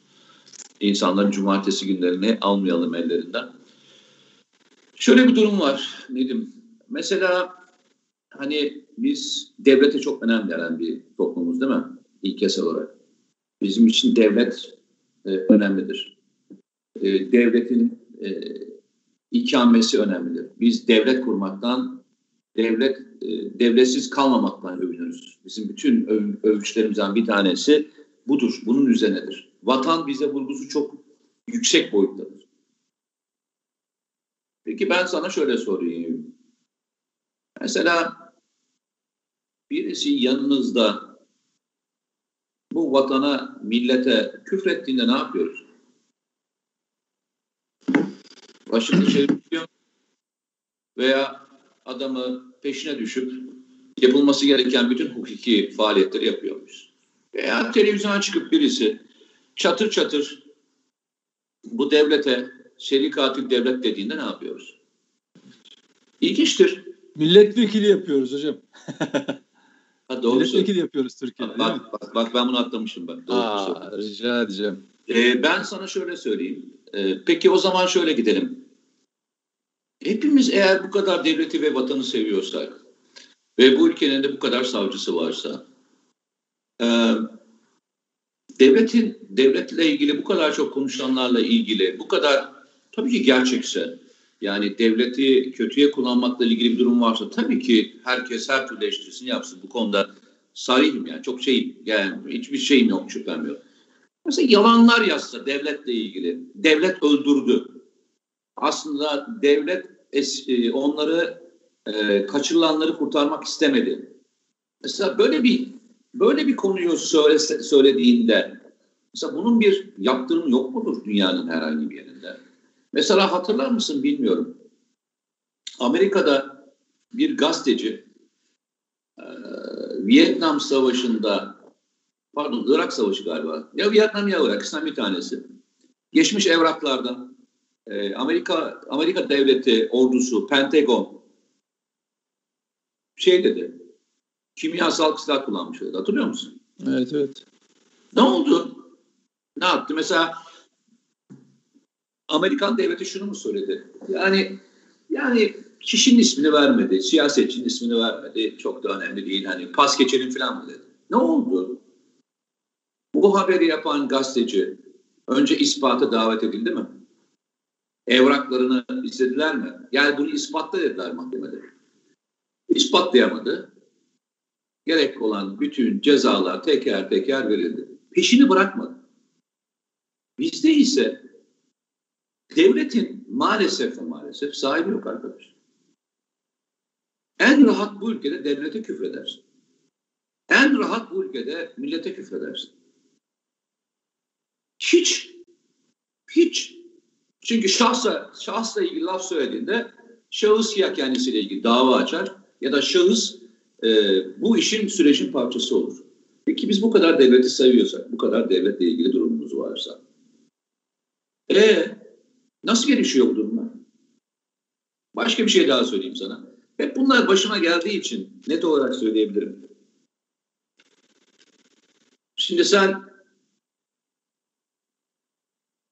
İnsanların cumartesi günlerini almayalım ellerinden. Şöyle bir durum var Nedim. Mesela hani biz devlete çok önem veren bir toplumuz değil mi? İlkesel olarak. Bizim için devlet e, önemlidir. E, devletin e, ikamesi önemlidir. Biz devlet kurmaktan, devlet e, devletsiz kalmamaktan övünürüz. Bizim bütün öv, övgüçlerimizden bir tanesi budur. Bunun üzerinedir. Vatan bize vurgusu çok yüksek boyuttadır. Peki ben sana şöyle sorayım. Mesela birisi yanınızda bu vatana, millete küfrettiğinde ne yapıyoruz? Başını çeviriyor veya adamı peşine düşüp yapılması gereken bütün hukuki faaliyetleri yapıyormuş. Veya televizyona çıkıp birisi çatır çatır bu devlete seri katil devlet dediğinde ne yapıyoruz? İlginçtir. Milletvekili yapıyoruz hocam. *laughs* Ha, doğru Milletvekili yapıyoruz Türkiye'de. Bak, bak, bak ben bunu atlamışım bak. Doğru Aa, rica edeceğim. Ee, ben sana şöyle söyleyeyim. Ee, peki o zaman şöyle gidelim. Hepimiz eğer bu kadar devleti ve vatanı seviyorsak ve bu ülkenin de bu kadar savcısı varsa e, devletin devletle ilgili bu kadar çok konuşanlarla ilgili bu kadar tabii ki gerçekse yani devleti kötüye kullanmakla ilgili bir durum varsa tabii ki herkes her türlü eleştirisini yapsın. Bu konuda sarihim yani çok şeyim yani hiçbir şeyim yok şüphem yok. Mesela yalanlar yazsa devletle ilgili. Devlet öldürdü. Aslında devlet es- e, onları e, kaçırılanları kurtarmak istemedi. Mesela böyle bir böyle bir konuyu söylese, söylediğinde mesela bunun bir yaptırımı yok mudur dünyanın herhangi bir yerinde? Mesela hatırlar mısın bilmiyorum. Amerika'da bir gazeteci e, Vietnam Savaşı'nda pardon Irak Savaşı galiba. Ya Vietnam ya Irak ikisinden bir tanesi. Geçmiş evraklardan e, Amerika Amerika devleti ordusu Pentagon şey dedi. Kimyasal silah kullanmış dedi. Hatırlıyor musun? Evet evet. Ne oldu? Ne yaptı? Mesela Amerikan devleti şunu mu söyledi? Yani yani kişinin ismini vermedi, siyasetçinin ismini vermedi. Çok da önemli değil. Hani pas geçelim falan mı dedi? Ne oldu? Bu haberi yapan gazeteci önce ispata davet edildi mi? Evraklarını istediler mi? Yani bunu ispatla dediler mahkemede. İspatlayamadı. Gerek olan bütün cezalar teker teker verildi. Peşini bırakmadı. Bizde ise devletin maalesef ve maalesef sahibi yok arkadaş. En rahat bu ülkede devlete küfredersin. En rahat bu ülkede millete küfredersin. Hiç, hiç. Çünkü şahsa, şahsla ilgili laf söylediğinde şahıs ya kendisiyle ilgili dava açar ya da şahıs e, bu işin sürecin parçası olur. Peki biz bu kadar devleti seviyorsak, bu kadar devletle ilgili durumumuz varsa, e nasıl gelişiyor bu durumlar? Başka bir şey daha söyleyeyim sana. Hep bunlar başıma geldiği için net olarak söyleyebilirim. Şimdi sen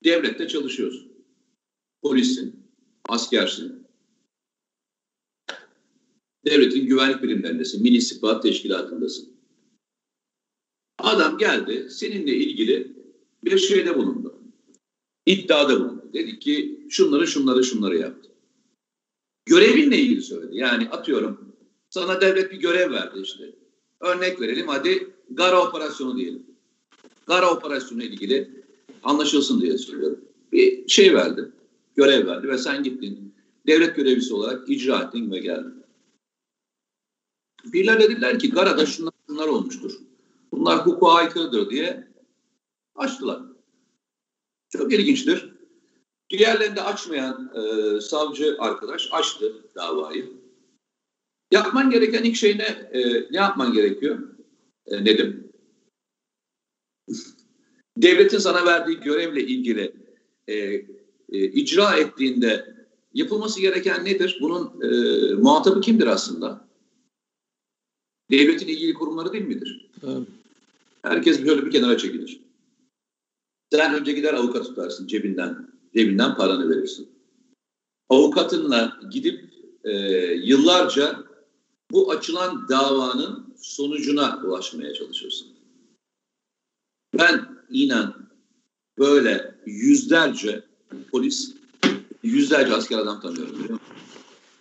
devlette çalışıyorsun. Polissin, askersin. Devletin güvenlik birimlerindesin, Milli İstihbarat Teşkilatı'ndasın. Adam geldi, seninle ilgili bir şeyde bulundu. İddiada bulundu. Dedi ki şunları şunları şunları yaptı. Görevinle ilgili söyledi. Yani atıyorum sana devlet bir görev verdi işte. Örnek verelim hadi Gara operasyonu diyelim. Gara operasyonu ilgili anlaşılsın diye söylüyorum. Bir şey verdi, görev verdi ve sen gittin. Devlet görevlisi olarak icra ettin ve geldin. Birileri dediler ki Gara'da şunlar, şunlar olmuştur. Bunlar hukuka aykırıdır diye açtılar. Çok ilginçtir. Diğerlerinde açmayan e, savcı arkadaş açtı davayı. Yapman gereken ilk şey ne? E, ne yapman gerekiyor? E, Nedim? *laughs* Devletin sana verdiği görevle ilgili e, e, icra ettiğinde yapılması gereken nedir? Bunun e, muhatabı kimdir aslında? Devletin ilgili kurumları değil midir? Tabii. Herkes böyle bir kenara çekilir. Sen önce gider avukat tutarsın cebinden. Cebinden paranı verirsin. Avukatınla gidip e, yıllarca bu açılan davanın sonucuna ulaşmaya çalışırsın. Ben inan böyle yüzlerce polis, yüzlerce asker adam tanıyorum biliyor musun?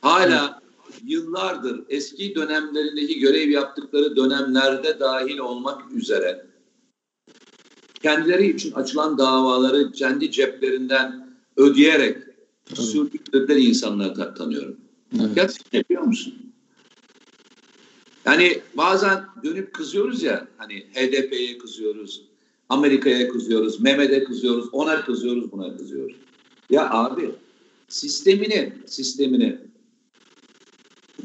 Hala yıllardır eski dönemlerindeki görev yaptıkları dönemlerde dahil olmak üzere kendileri için açılan davaları kendi ceplerinden ödeyerek sürdükleri insanları ta- tanıyorum. Evet. Gerçekten yapıyor musun? Yani bazen dönüp kızıyoruz ya hani HDP'ye kızıyoruz, Amerika'ya kızıyoruz, Mehmet'e kızıyoruz, ona kızıyoruz, buna kızıyoruz. Ya abi sistemini, sistemini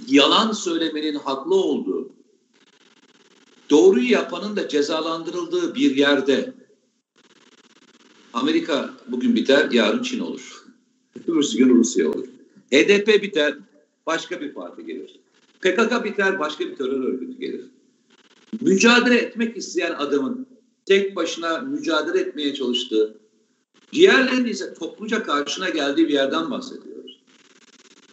yalan söylemenin haklı olduğu, doğruyu yapanın da cezalandırıldığı bir yerde Amerika bugün biter, yarın Çin olur. Öbürsü gün Rusya olur. HDP biter, başka bir parti gelir. PKK biter, başka bir terör örgütü gelir. Mücadele etmek isteyen adamın tek başına mücadele etmeye çalıştığı, diğerlerinin ise topluca karşına geldiği bir yerden bahsediyoruz.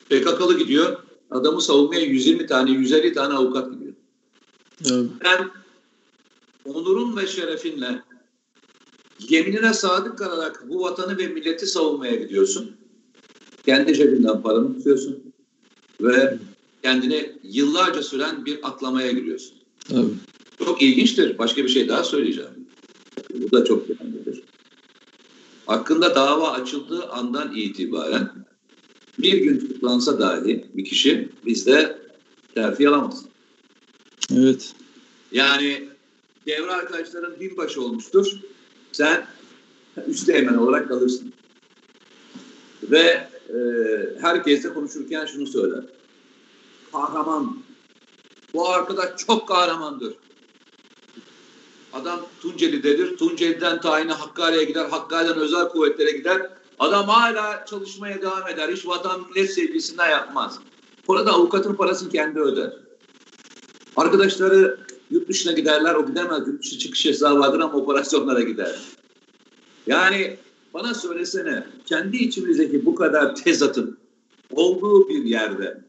PKK'lı gidiyor, adamı savunmaya 120 tane, 150 tane avukat gidiyor. Evet. Sen onurun ve şerefinle yeminine sadık kalarak bu vatanı ve milleti savunmaya gidiyorsun. Kendi cebinden paranı tutuyorsun ve kendini yıllarca süren bir aklamaya giriyorsun. Tabii. Çok ilginçtir. Başka bir şey daha söyleyeceğim. Bu da çok önemlidir. Hakkında dava açıldığı andan itibaren bir gün tutuklansa dahi bir kişi bizde terfi alamaz. Evet. Yani devre arkadaşların binbaşı olmuştur. Sen üsteğmen olarak kalırsın. Ve e, herkesle konuşurken şunu söyler. Kahraman. Bu arkadaş çok kahramandır. Adam Tunceli'dedir. Tunceli'den tayini Hakkari'ye gider. Hakkari'den özel kuvvetlere gider. Adam hala çalışmaya devam eder. Hiç vatan millet sevgisinden yapmaz. Burada avukatın parasını kendi öder. Arkadaşları yurt dışına giderler. O gidemez. Yurt dışı çıkış yasağı vardır ama operasyonlara gider. Yani bana söylesene kendi içimizdeki bu kadar tezatın olduğu bir yerde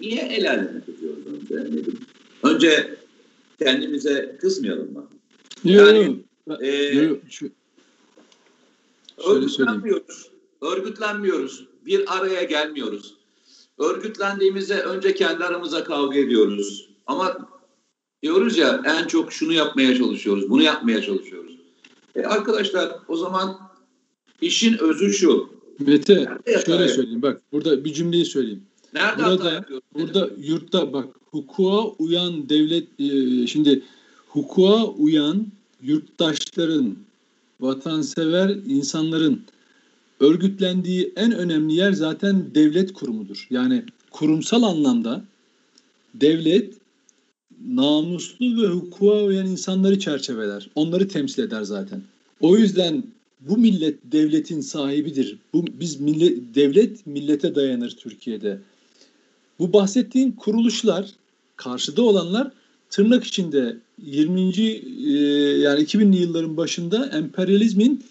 niye el aleme tutuyoruz önce? Önce kendimize kızmayalım mı? Yani. Şu, söyleyeyim. Örgütlenmiyoruz. Örgütlenmiyoruz. Bir araya gelmiyoruz. Örgütlendiğimizde önce kendi aramıza kavga ediyoruz. Ama diyoruz ya en çok şunu yapmaya çalışıyoruz, bunu yapmaya çalışıyoruz. E arkadaşlar o zaman işin özü şu. Mete Nerede şöyle söyleyeyim. Bak burada bir cümleyi söyleyeyim. Nerede Burada-? Burada yurtta bak hukuka uyan devlet e, şimdi hukuka uyan yurttaşların vatansever insanların örgütlendiği en önemli yer zaten devlet kurumudur. Yani kurumsal anlamda devlet namuslu ve hukuka uyan insanları çerçeveler. Onları temsil eder zaten. O yüzden bu millet devletin sahibidir. Bu biz millet devlet millete dayanır Türkiye'de. Bu bahsettiğim kuruluşlar, karşıda olanlar tırnak içinde 20. e, yani 2000'li yılların başında emperyalizmin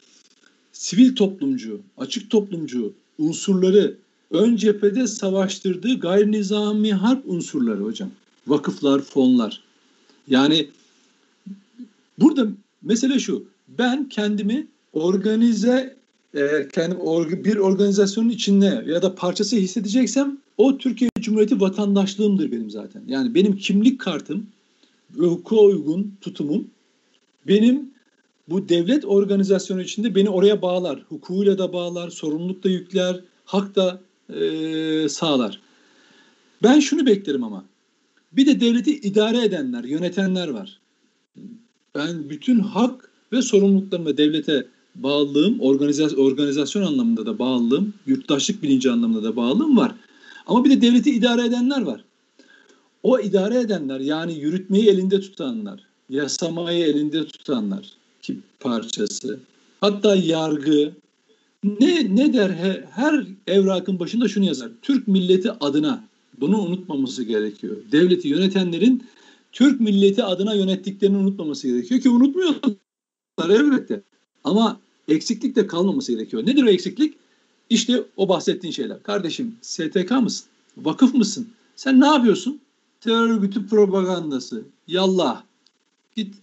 sivil toplumcu, açık toplumcu unsurları ön cephede savaştırdığı gayri nizami harp unsurları hocam. Vakıflar, fonlar. Yani burada mesele şu. Ben kendimi organize eğer kendim bir organizasyonun içinde ya da parçası hissedeceksem o Türkiye Cumhuriyeti vatandaşlığımdır benim zaten. Yani benim kimlik kartım hukuka uygun tutumum benim bu devlet organizasyonu içinde beni oraya bağlar. Hukukuyla da bağlar, sorumluluk da yükler, hak da eee, sağlar. Ben şunu beklerim ama. Bir de devleti idare edenler, yönetenler var. Ben bütün hak ve sorumluluklarımı devlete bağlılığım, organizasyon, organizasyon anlamında da bağlılığım, yurttaşlık bilinci anlamında da bağlılığım var. Ama bir de devleti idare edenler var. O idare edenler yani yürütmeyi elinde tutanlar, yasamayı elinde tutanlar ki parçası. Hatta yargı ne ne der he- her evrakın başında şunu yazar. Türk milleti adına bunu unutmaması gerekiyor. Devleti yönetenlerin Türk milleti adına yönettiklerini unutmaması gerekiyor ki unutmuyorlar elbette. Ama eksiklik de kalmaması gerekiyor. Nedir o eksiklik? İşte o bahsettiğin şeyler. Kardeşim STK mısın? Vakıf mısın? Sen ne yapıyorsun? Terör örgütü propagandası. Yallah. Git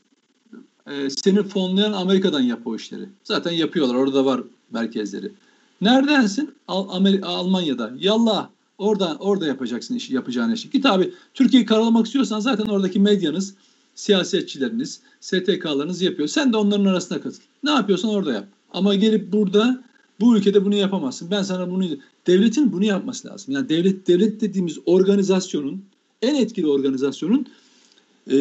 e, seni fonlayan Amerika'dan yap o işleri. Zaten yapıyorlar. Orada var merkezleri. Neredensin? Al, Amer- Almanya'da. Yallah. Orada orada yapacaksın işi, yapacağın işi. Git abi Türkiye'yi karalamak istiyorsan zaten oradaki medyanız, siyasetçileriniz, STK'larınız yapıyor. Sen de onların arasına katıl. Ne yapıyorsan orada yap. Ama gelip burada bu ülkede bunu yapamazsın. Ben sana bunu devletin bunu yapması lazım. Yani devlet devlet dediğimiz organizasyonun en etkili organizasyonun e,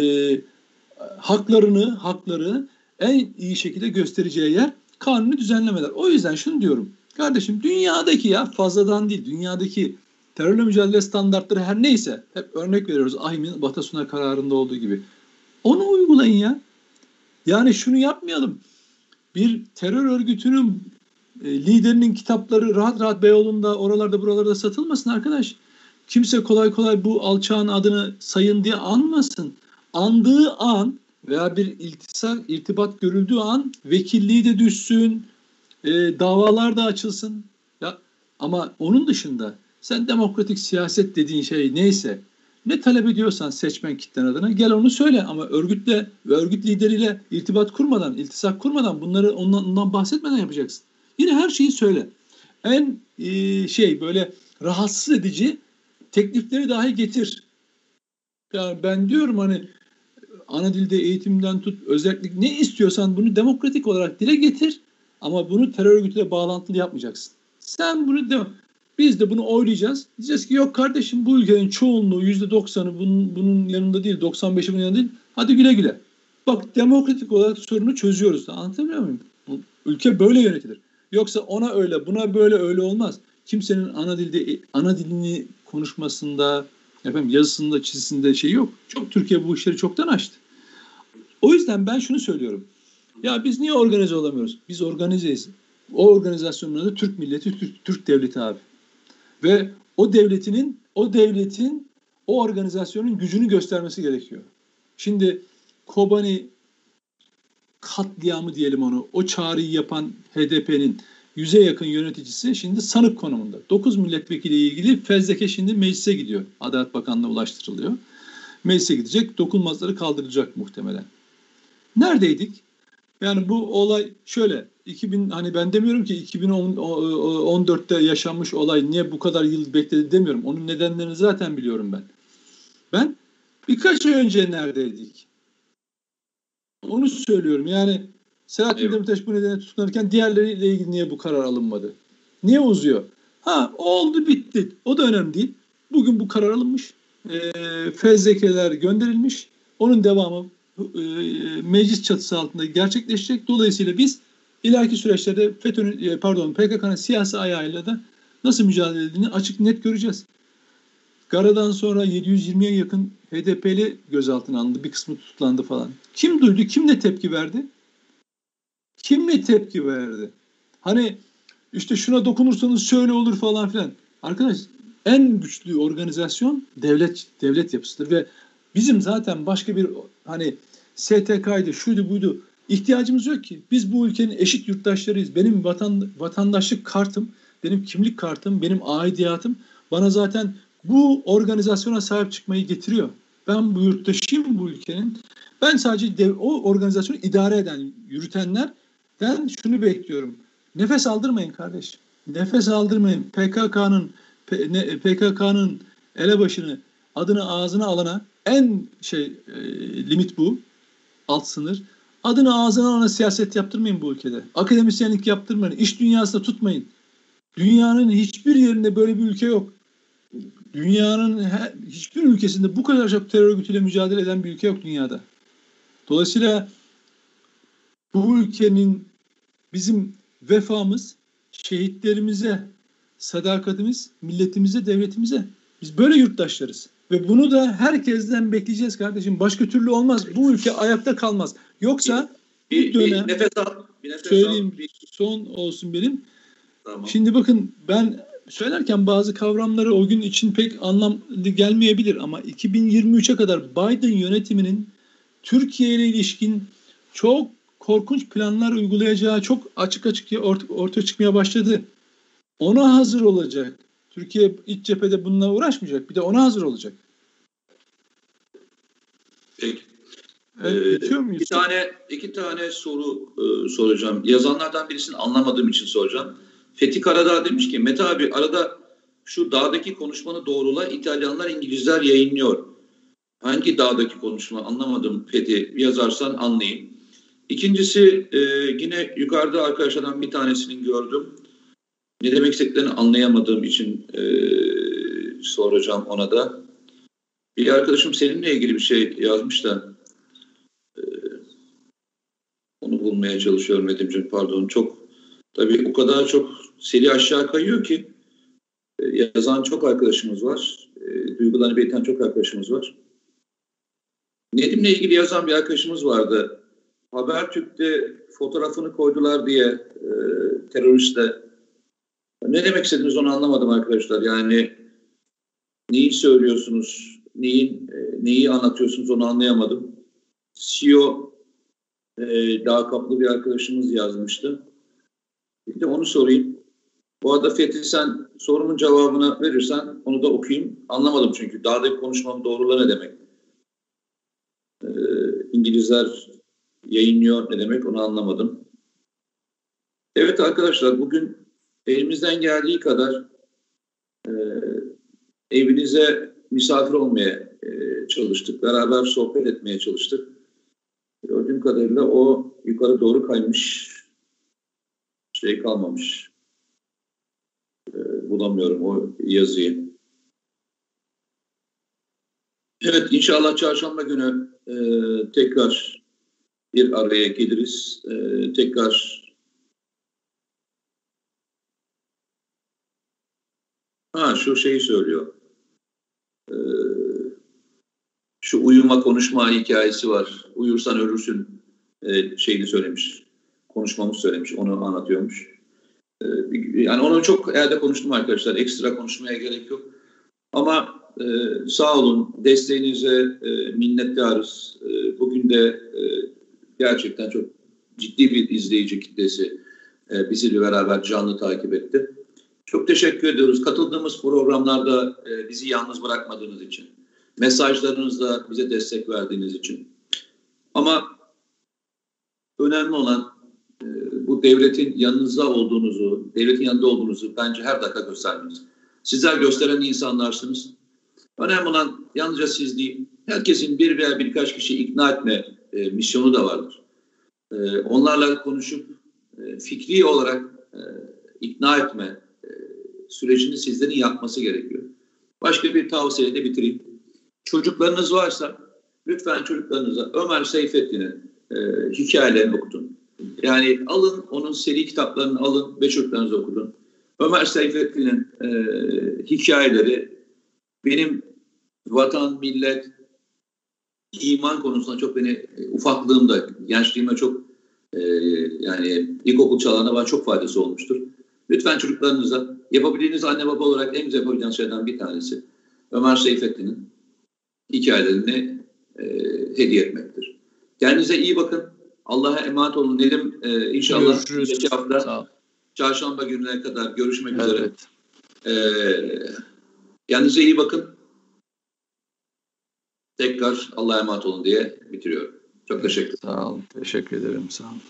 haklarını hakları en iyi şekilde göstereceği yer kanuni düzenlemeler. O yüzden şunu diyorum. Kardeşim dünyadaki ya fazladan değil dünyadaki terörle mücadele standartları her neyse hep örnek veriyoruz Ahim'in Batasuna kararında olduğu gibi. Onu uygulayın ya. Yani şunu yapmayalım. Bir terör örgütünün e, liderinin kitapları rahat rahat Beyoğlu'nda oralarda buralarda satılmasın arkadaş. Kimse kolay kolay bu alçağın adını sayın diye anmasın. Andığı an veya bir iltisa, irtibat görüldüğü an vekilliği de düşsün, e, davalar da açılsın. Ya, ama onun dışında sen demokratik siyaset dediğin şey neyse ne talep ediyorsan seçmen kitlen adına gel onu söyle ama örgütle ve örgüt lideriyle irtibat kurmadan, iltisak kurmadan bunları ondan, ondan bahsetmeden yapacaksın. Yine her şeyi söyle. En e, şey böyle rahatsız edici teklifleri dahi getir. Yani ben diyorum hani ana dilde eğitimden tut özellik ne istiyorsan bunu demokratik olarak dile getir ama bunu terör örgütüyle bağlantılı yapmayacaksın. Sen bunu de biz de bunu oylayacağız. Diyeceğiz ki yok kardeşim bu ülkenin çoğunluğu yüzde doksanı bunun, bunun yanında değil 95'i bunun yanında değil. Hadi güle güle. Bak demokratik olarak sorunu çözüyoruz. Anlatabiliyor muyum? Bu, ülke böyle yönetilir. Yoksa ona öyle buna böyle öyle olmaz. Kimsenin ana dilde ana dilini konuşmasında efendim yazısında çizisinde şey yok. Çok Türkiye bu işleri çoktan açtı. O yüzden ben şunu söylüyorum. Ya biz niye organize olamıyoruz? Biz organizeyiz. O organizasyonun adı Türk milleti, Türk, Türk devleti abi. Ve o devletinin o devletin o organizasyonun gücünü göstermesi gerekiyor. Şimdi Kobani katliamı diyelim onu, o çağrıyı yapan HDP'nin yüze yakın yöneticisi şimdi sanık konumunda. 9 milletvekili ilgili fezleke şimdi meclise gidiyor. Adalet Bakanlığı'na ulaştırılıyor. Meclise gidecek, dokunmazları kaldırılacak muhtemelen. Neredeydik? Yani bu olay şöyle 2000 hani ben demiyorum ki 2014'te yaşanmış olay niye bu kadar yıl bekledi demiyorum. Onun nedenlerini zaten biliyorum ben. Ben birkaç ay önce neredeydik? Onu söylüyorum. Yani Selahattin evet. Demirtaş bu nedenle tutuklanırken diğerleriyle ilgili niye bu karar alınmadı? Niye uzuyor? Ha oldu bitti. O da önemli değil. Bugün bu karar alınmış. E, fezlekeler gönderilmiş. Onun devamı e, meclis çatısı altında gerçekleşecek. Dolayısıyla biz ileriki süreçlerde FETÖ'nün e, pardon PKK'nın siyasi ayağıyla da nasıl mücadele edildiğini açık net göreceğiz. Gara'dan sonra 720'ye yakın HDP'li gözaltına alındı. Bir kısmı tutuklandı falan. Kim duydu? Kim ne tepki verdi? Kim ne tepki verdi? Hani işte şuna dokunursanız şöyle olur falan filan. Arkadaş en güçlü organizasyon devlet devlet yapısıdır ve bizim zaten başka bir hani STK'ydı, şuydu buydu ihtiyacımız yok ki. Biz bu ülkenin eşit yurttaşlarıyız. Benim vatan, vatandaşlık kartım, benim kimlik kartım, benim aidiyatım bana zaten bu organizasyona sahip çıkmayı getiriyor. Ben bu yurttaşıyım bu ülkenin. Ben sadece dev, o organizasyonu idare eden, yürütenlerden şunu bekliyorum. Nefes aldırmayın kardeş. Nefes aldırmayın. PKK'nın PKK'nın elebaşını adını ağzına alana en şey e, limit bu. Alt sınır. Adını ağzına alana siyaset yaptırmayın bu ülkede. Akademisyenlik yaptırmayın. İş dünyasında tutmayın. Dünyanın hiçbir yerinde böyle bir ülke yok. Dünyanın her, hiçbir ülkesinde bu kadar çok terör örgütüyle mücadele eden bir ülke yok dünyada. Dolayısıyla bu ülkenin bizim vefamız şehitlerimize, sadakatimiz milletimize, devletimize. Biz böyle yurttaşlarız. Ve bunu da herkesten bekleyeceğiz kardeşim. Başka türlü olmaz. Bu ülke ayakta kalmaz. Yoksa bir, bir dönem bir nefes al, bir nefes söyleyeyim al, bir... son olsun benim. Tamam. Şimdi bakın ben söylerken bazı kavramları o gün için pek anlamlı gelmeyebilir ama 2023'e kadar Biden yönetiminin Türkiye ile ilişkin çok korkunç planlar uygulayacağı çok açık açık ortaya, ortaya çıkmaya başladı. Ona hazır olacak. Türkiye iç cephede bununla uğraşmayacak. Bir de ona hazır olacak. Peki. Evet, ee, bir tane iki tane soru e, soracağım. Yazanlardan birisini anlamadığım için soracağım. Fethi Karadağ demiş ki Mete abi arada şu dağdaki konuşmanı doğrula İtalyanlar İngilizler yayınlıyor. Hangi dağdaki konuşma anlamadım Fethi yazarsan anlayayım. İkincisi e, yine yukarıda arkadaşlardan bir tanesini gördüm. Ne demek istediklerini anlayamadığım için e, soracağım ona da. Bir arkadaşım seninle ilgili bir şey yazmış da e, onu bulmaya çalışıyorum Nedimciğim pardon. Çok tabii o kadar çok seri aşağı kayıyor ki e, yazan çok arkadaşımız var. E, duygularını belirten çok arkadaşımız var. Nedim'le ilgili yazan bir arkadaşımız vardı. Habertürk'te fotoğrafını koydular diye e, teröristle. Ne demek istediniz onu anlamadım arkadaşlar. Yani neyi söylüyorsunuz, neyin, e, neyi anlatıyorsunuz onu anlayamadım. CEO e, daha kaplı bir arkadaşımız yazmıştı. Bir de onu sorayım. Bu arada Fethi sen sorumun cevabını verirsen onu da okuyayım. Anlamadım çünkü. Dağdaki konuşmam doğrula ne demek? Ee, İngilizler yayınlıyor ne demek onu anlamadım. Evet arkadaşlar bugün elimizden geldiği kadar e, evinize misafir olmaya e, çalıştık. Beraber sohbet etmeye çalıştık. Kadarıyla o yukarı doğru kaymış. Şey kalmamış. E, bulamıyorum o yazıyı. Evet inşallah çarşamba günü e, tekrar bir araya geliriz. E, tekrar ha şu şeyi söylüyor. E, şu uyuma konuşma hikayesi var. Uyursan ölürsün e, şeyini söylemiş. Konuşmamız söylemiş. Onu anlatıyormuş. E, yani onu çok elde konuştum arkadaşlar. Ekstra konuşmaya gerek yok. Ama e, sağ olun. Desteğinize e, minnettarız. E, bugün de e, gerçekten çok ciddi bir izleyici kitlesi e, bizimle beraber canlı takip etti. Çok teşekkür ediyoruz. Katıldığımız programlarda e, bizi yalnız bırakmadığınız için, mesajlarınızla bize destek verdiğiniz için. Ama önemli olan e, bu devletin yanınızda olduğunuzu, devletin yanında olduğunuzu bence her dakika göstermeniz. Sizler gösteren insanlarsınız. Önemli olan yalnızca siz değil, herkesin bir veya birkaç kişi ikna etme e, misyonu da vardır. E, onlarla konuşup e, fikri olarak e, ikna etme e, sürecini sizlerin yapması gerekiyor. Başka bir tavsiyeyle bitireyim. Çocuklarınız varsa lütfen çocuklarınıza Ömer Seyfettin'in e, hikayelerini okutun. Yani alın onun seri kitaplarını alın ve çocuklarınıza okutun. Ömer Seyfettin'in e, hikayeleri benim vatan, millet, iman konusunda çok beni e, ufaklığımda, gençliğime çok e, yani ilkokul çağlarında bana çok faydası olmuştur. Lütfen çocuklarınıza yapabildiğiniz anne baba olarak en güzel yapabileceğiniz şeylerden bir tanesi Ömer Seyfettin'in hikayelerini e, hediye etmektir. Kendinize iyi bakın. Allah'a emanet olun. Nedim e, inşallah Görüşürüz. hafta çarşamba gününe kadar görüşmek evet. üzere. E, kendinize iyi bakın. Tekrar Allah'a emanet olun diye bitiriyorum. Çok teşekkür ederim. Sağ olun. Teşekkür ederim. Sağ olun.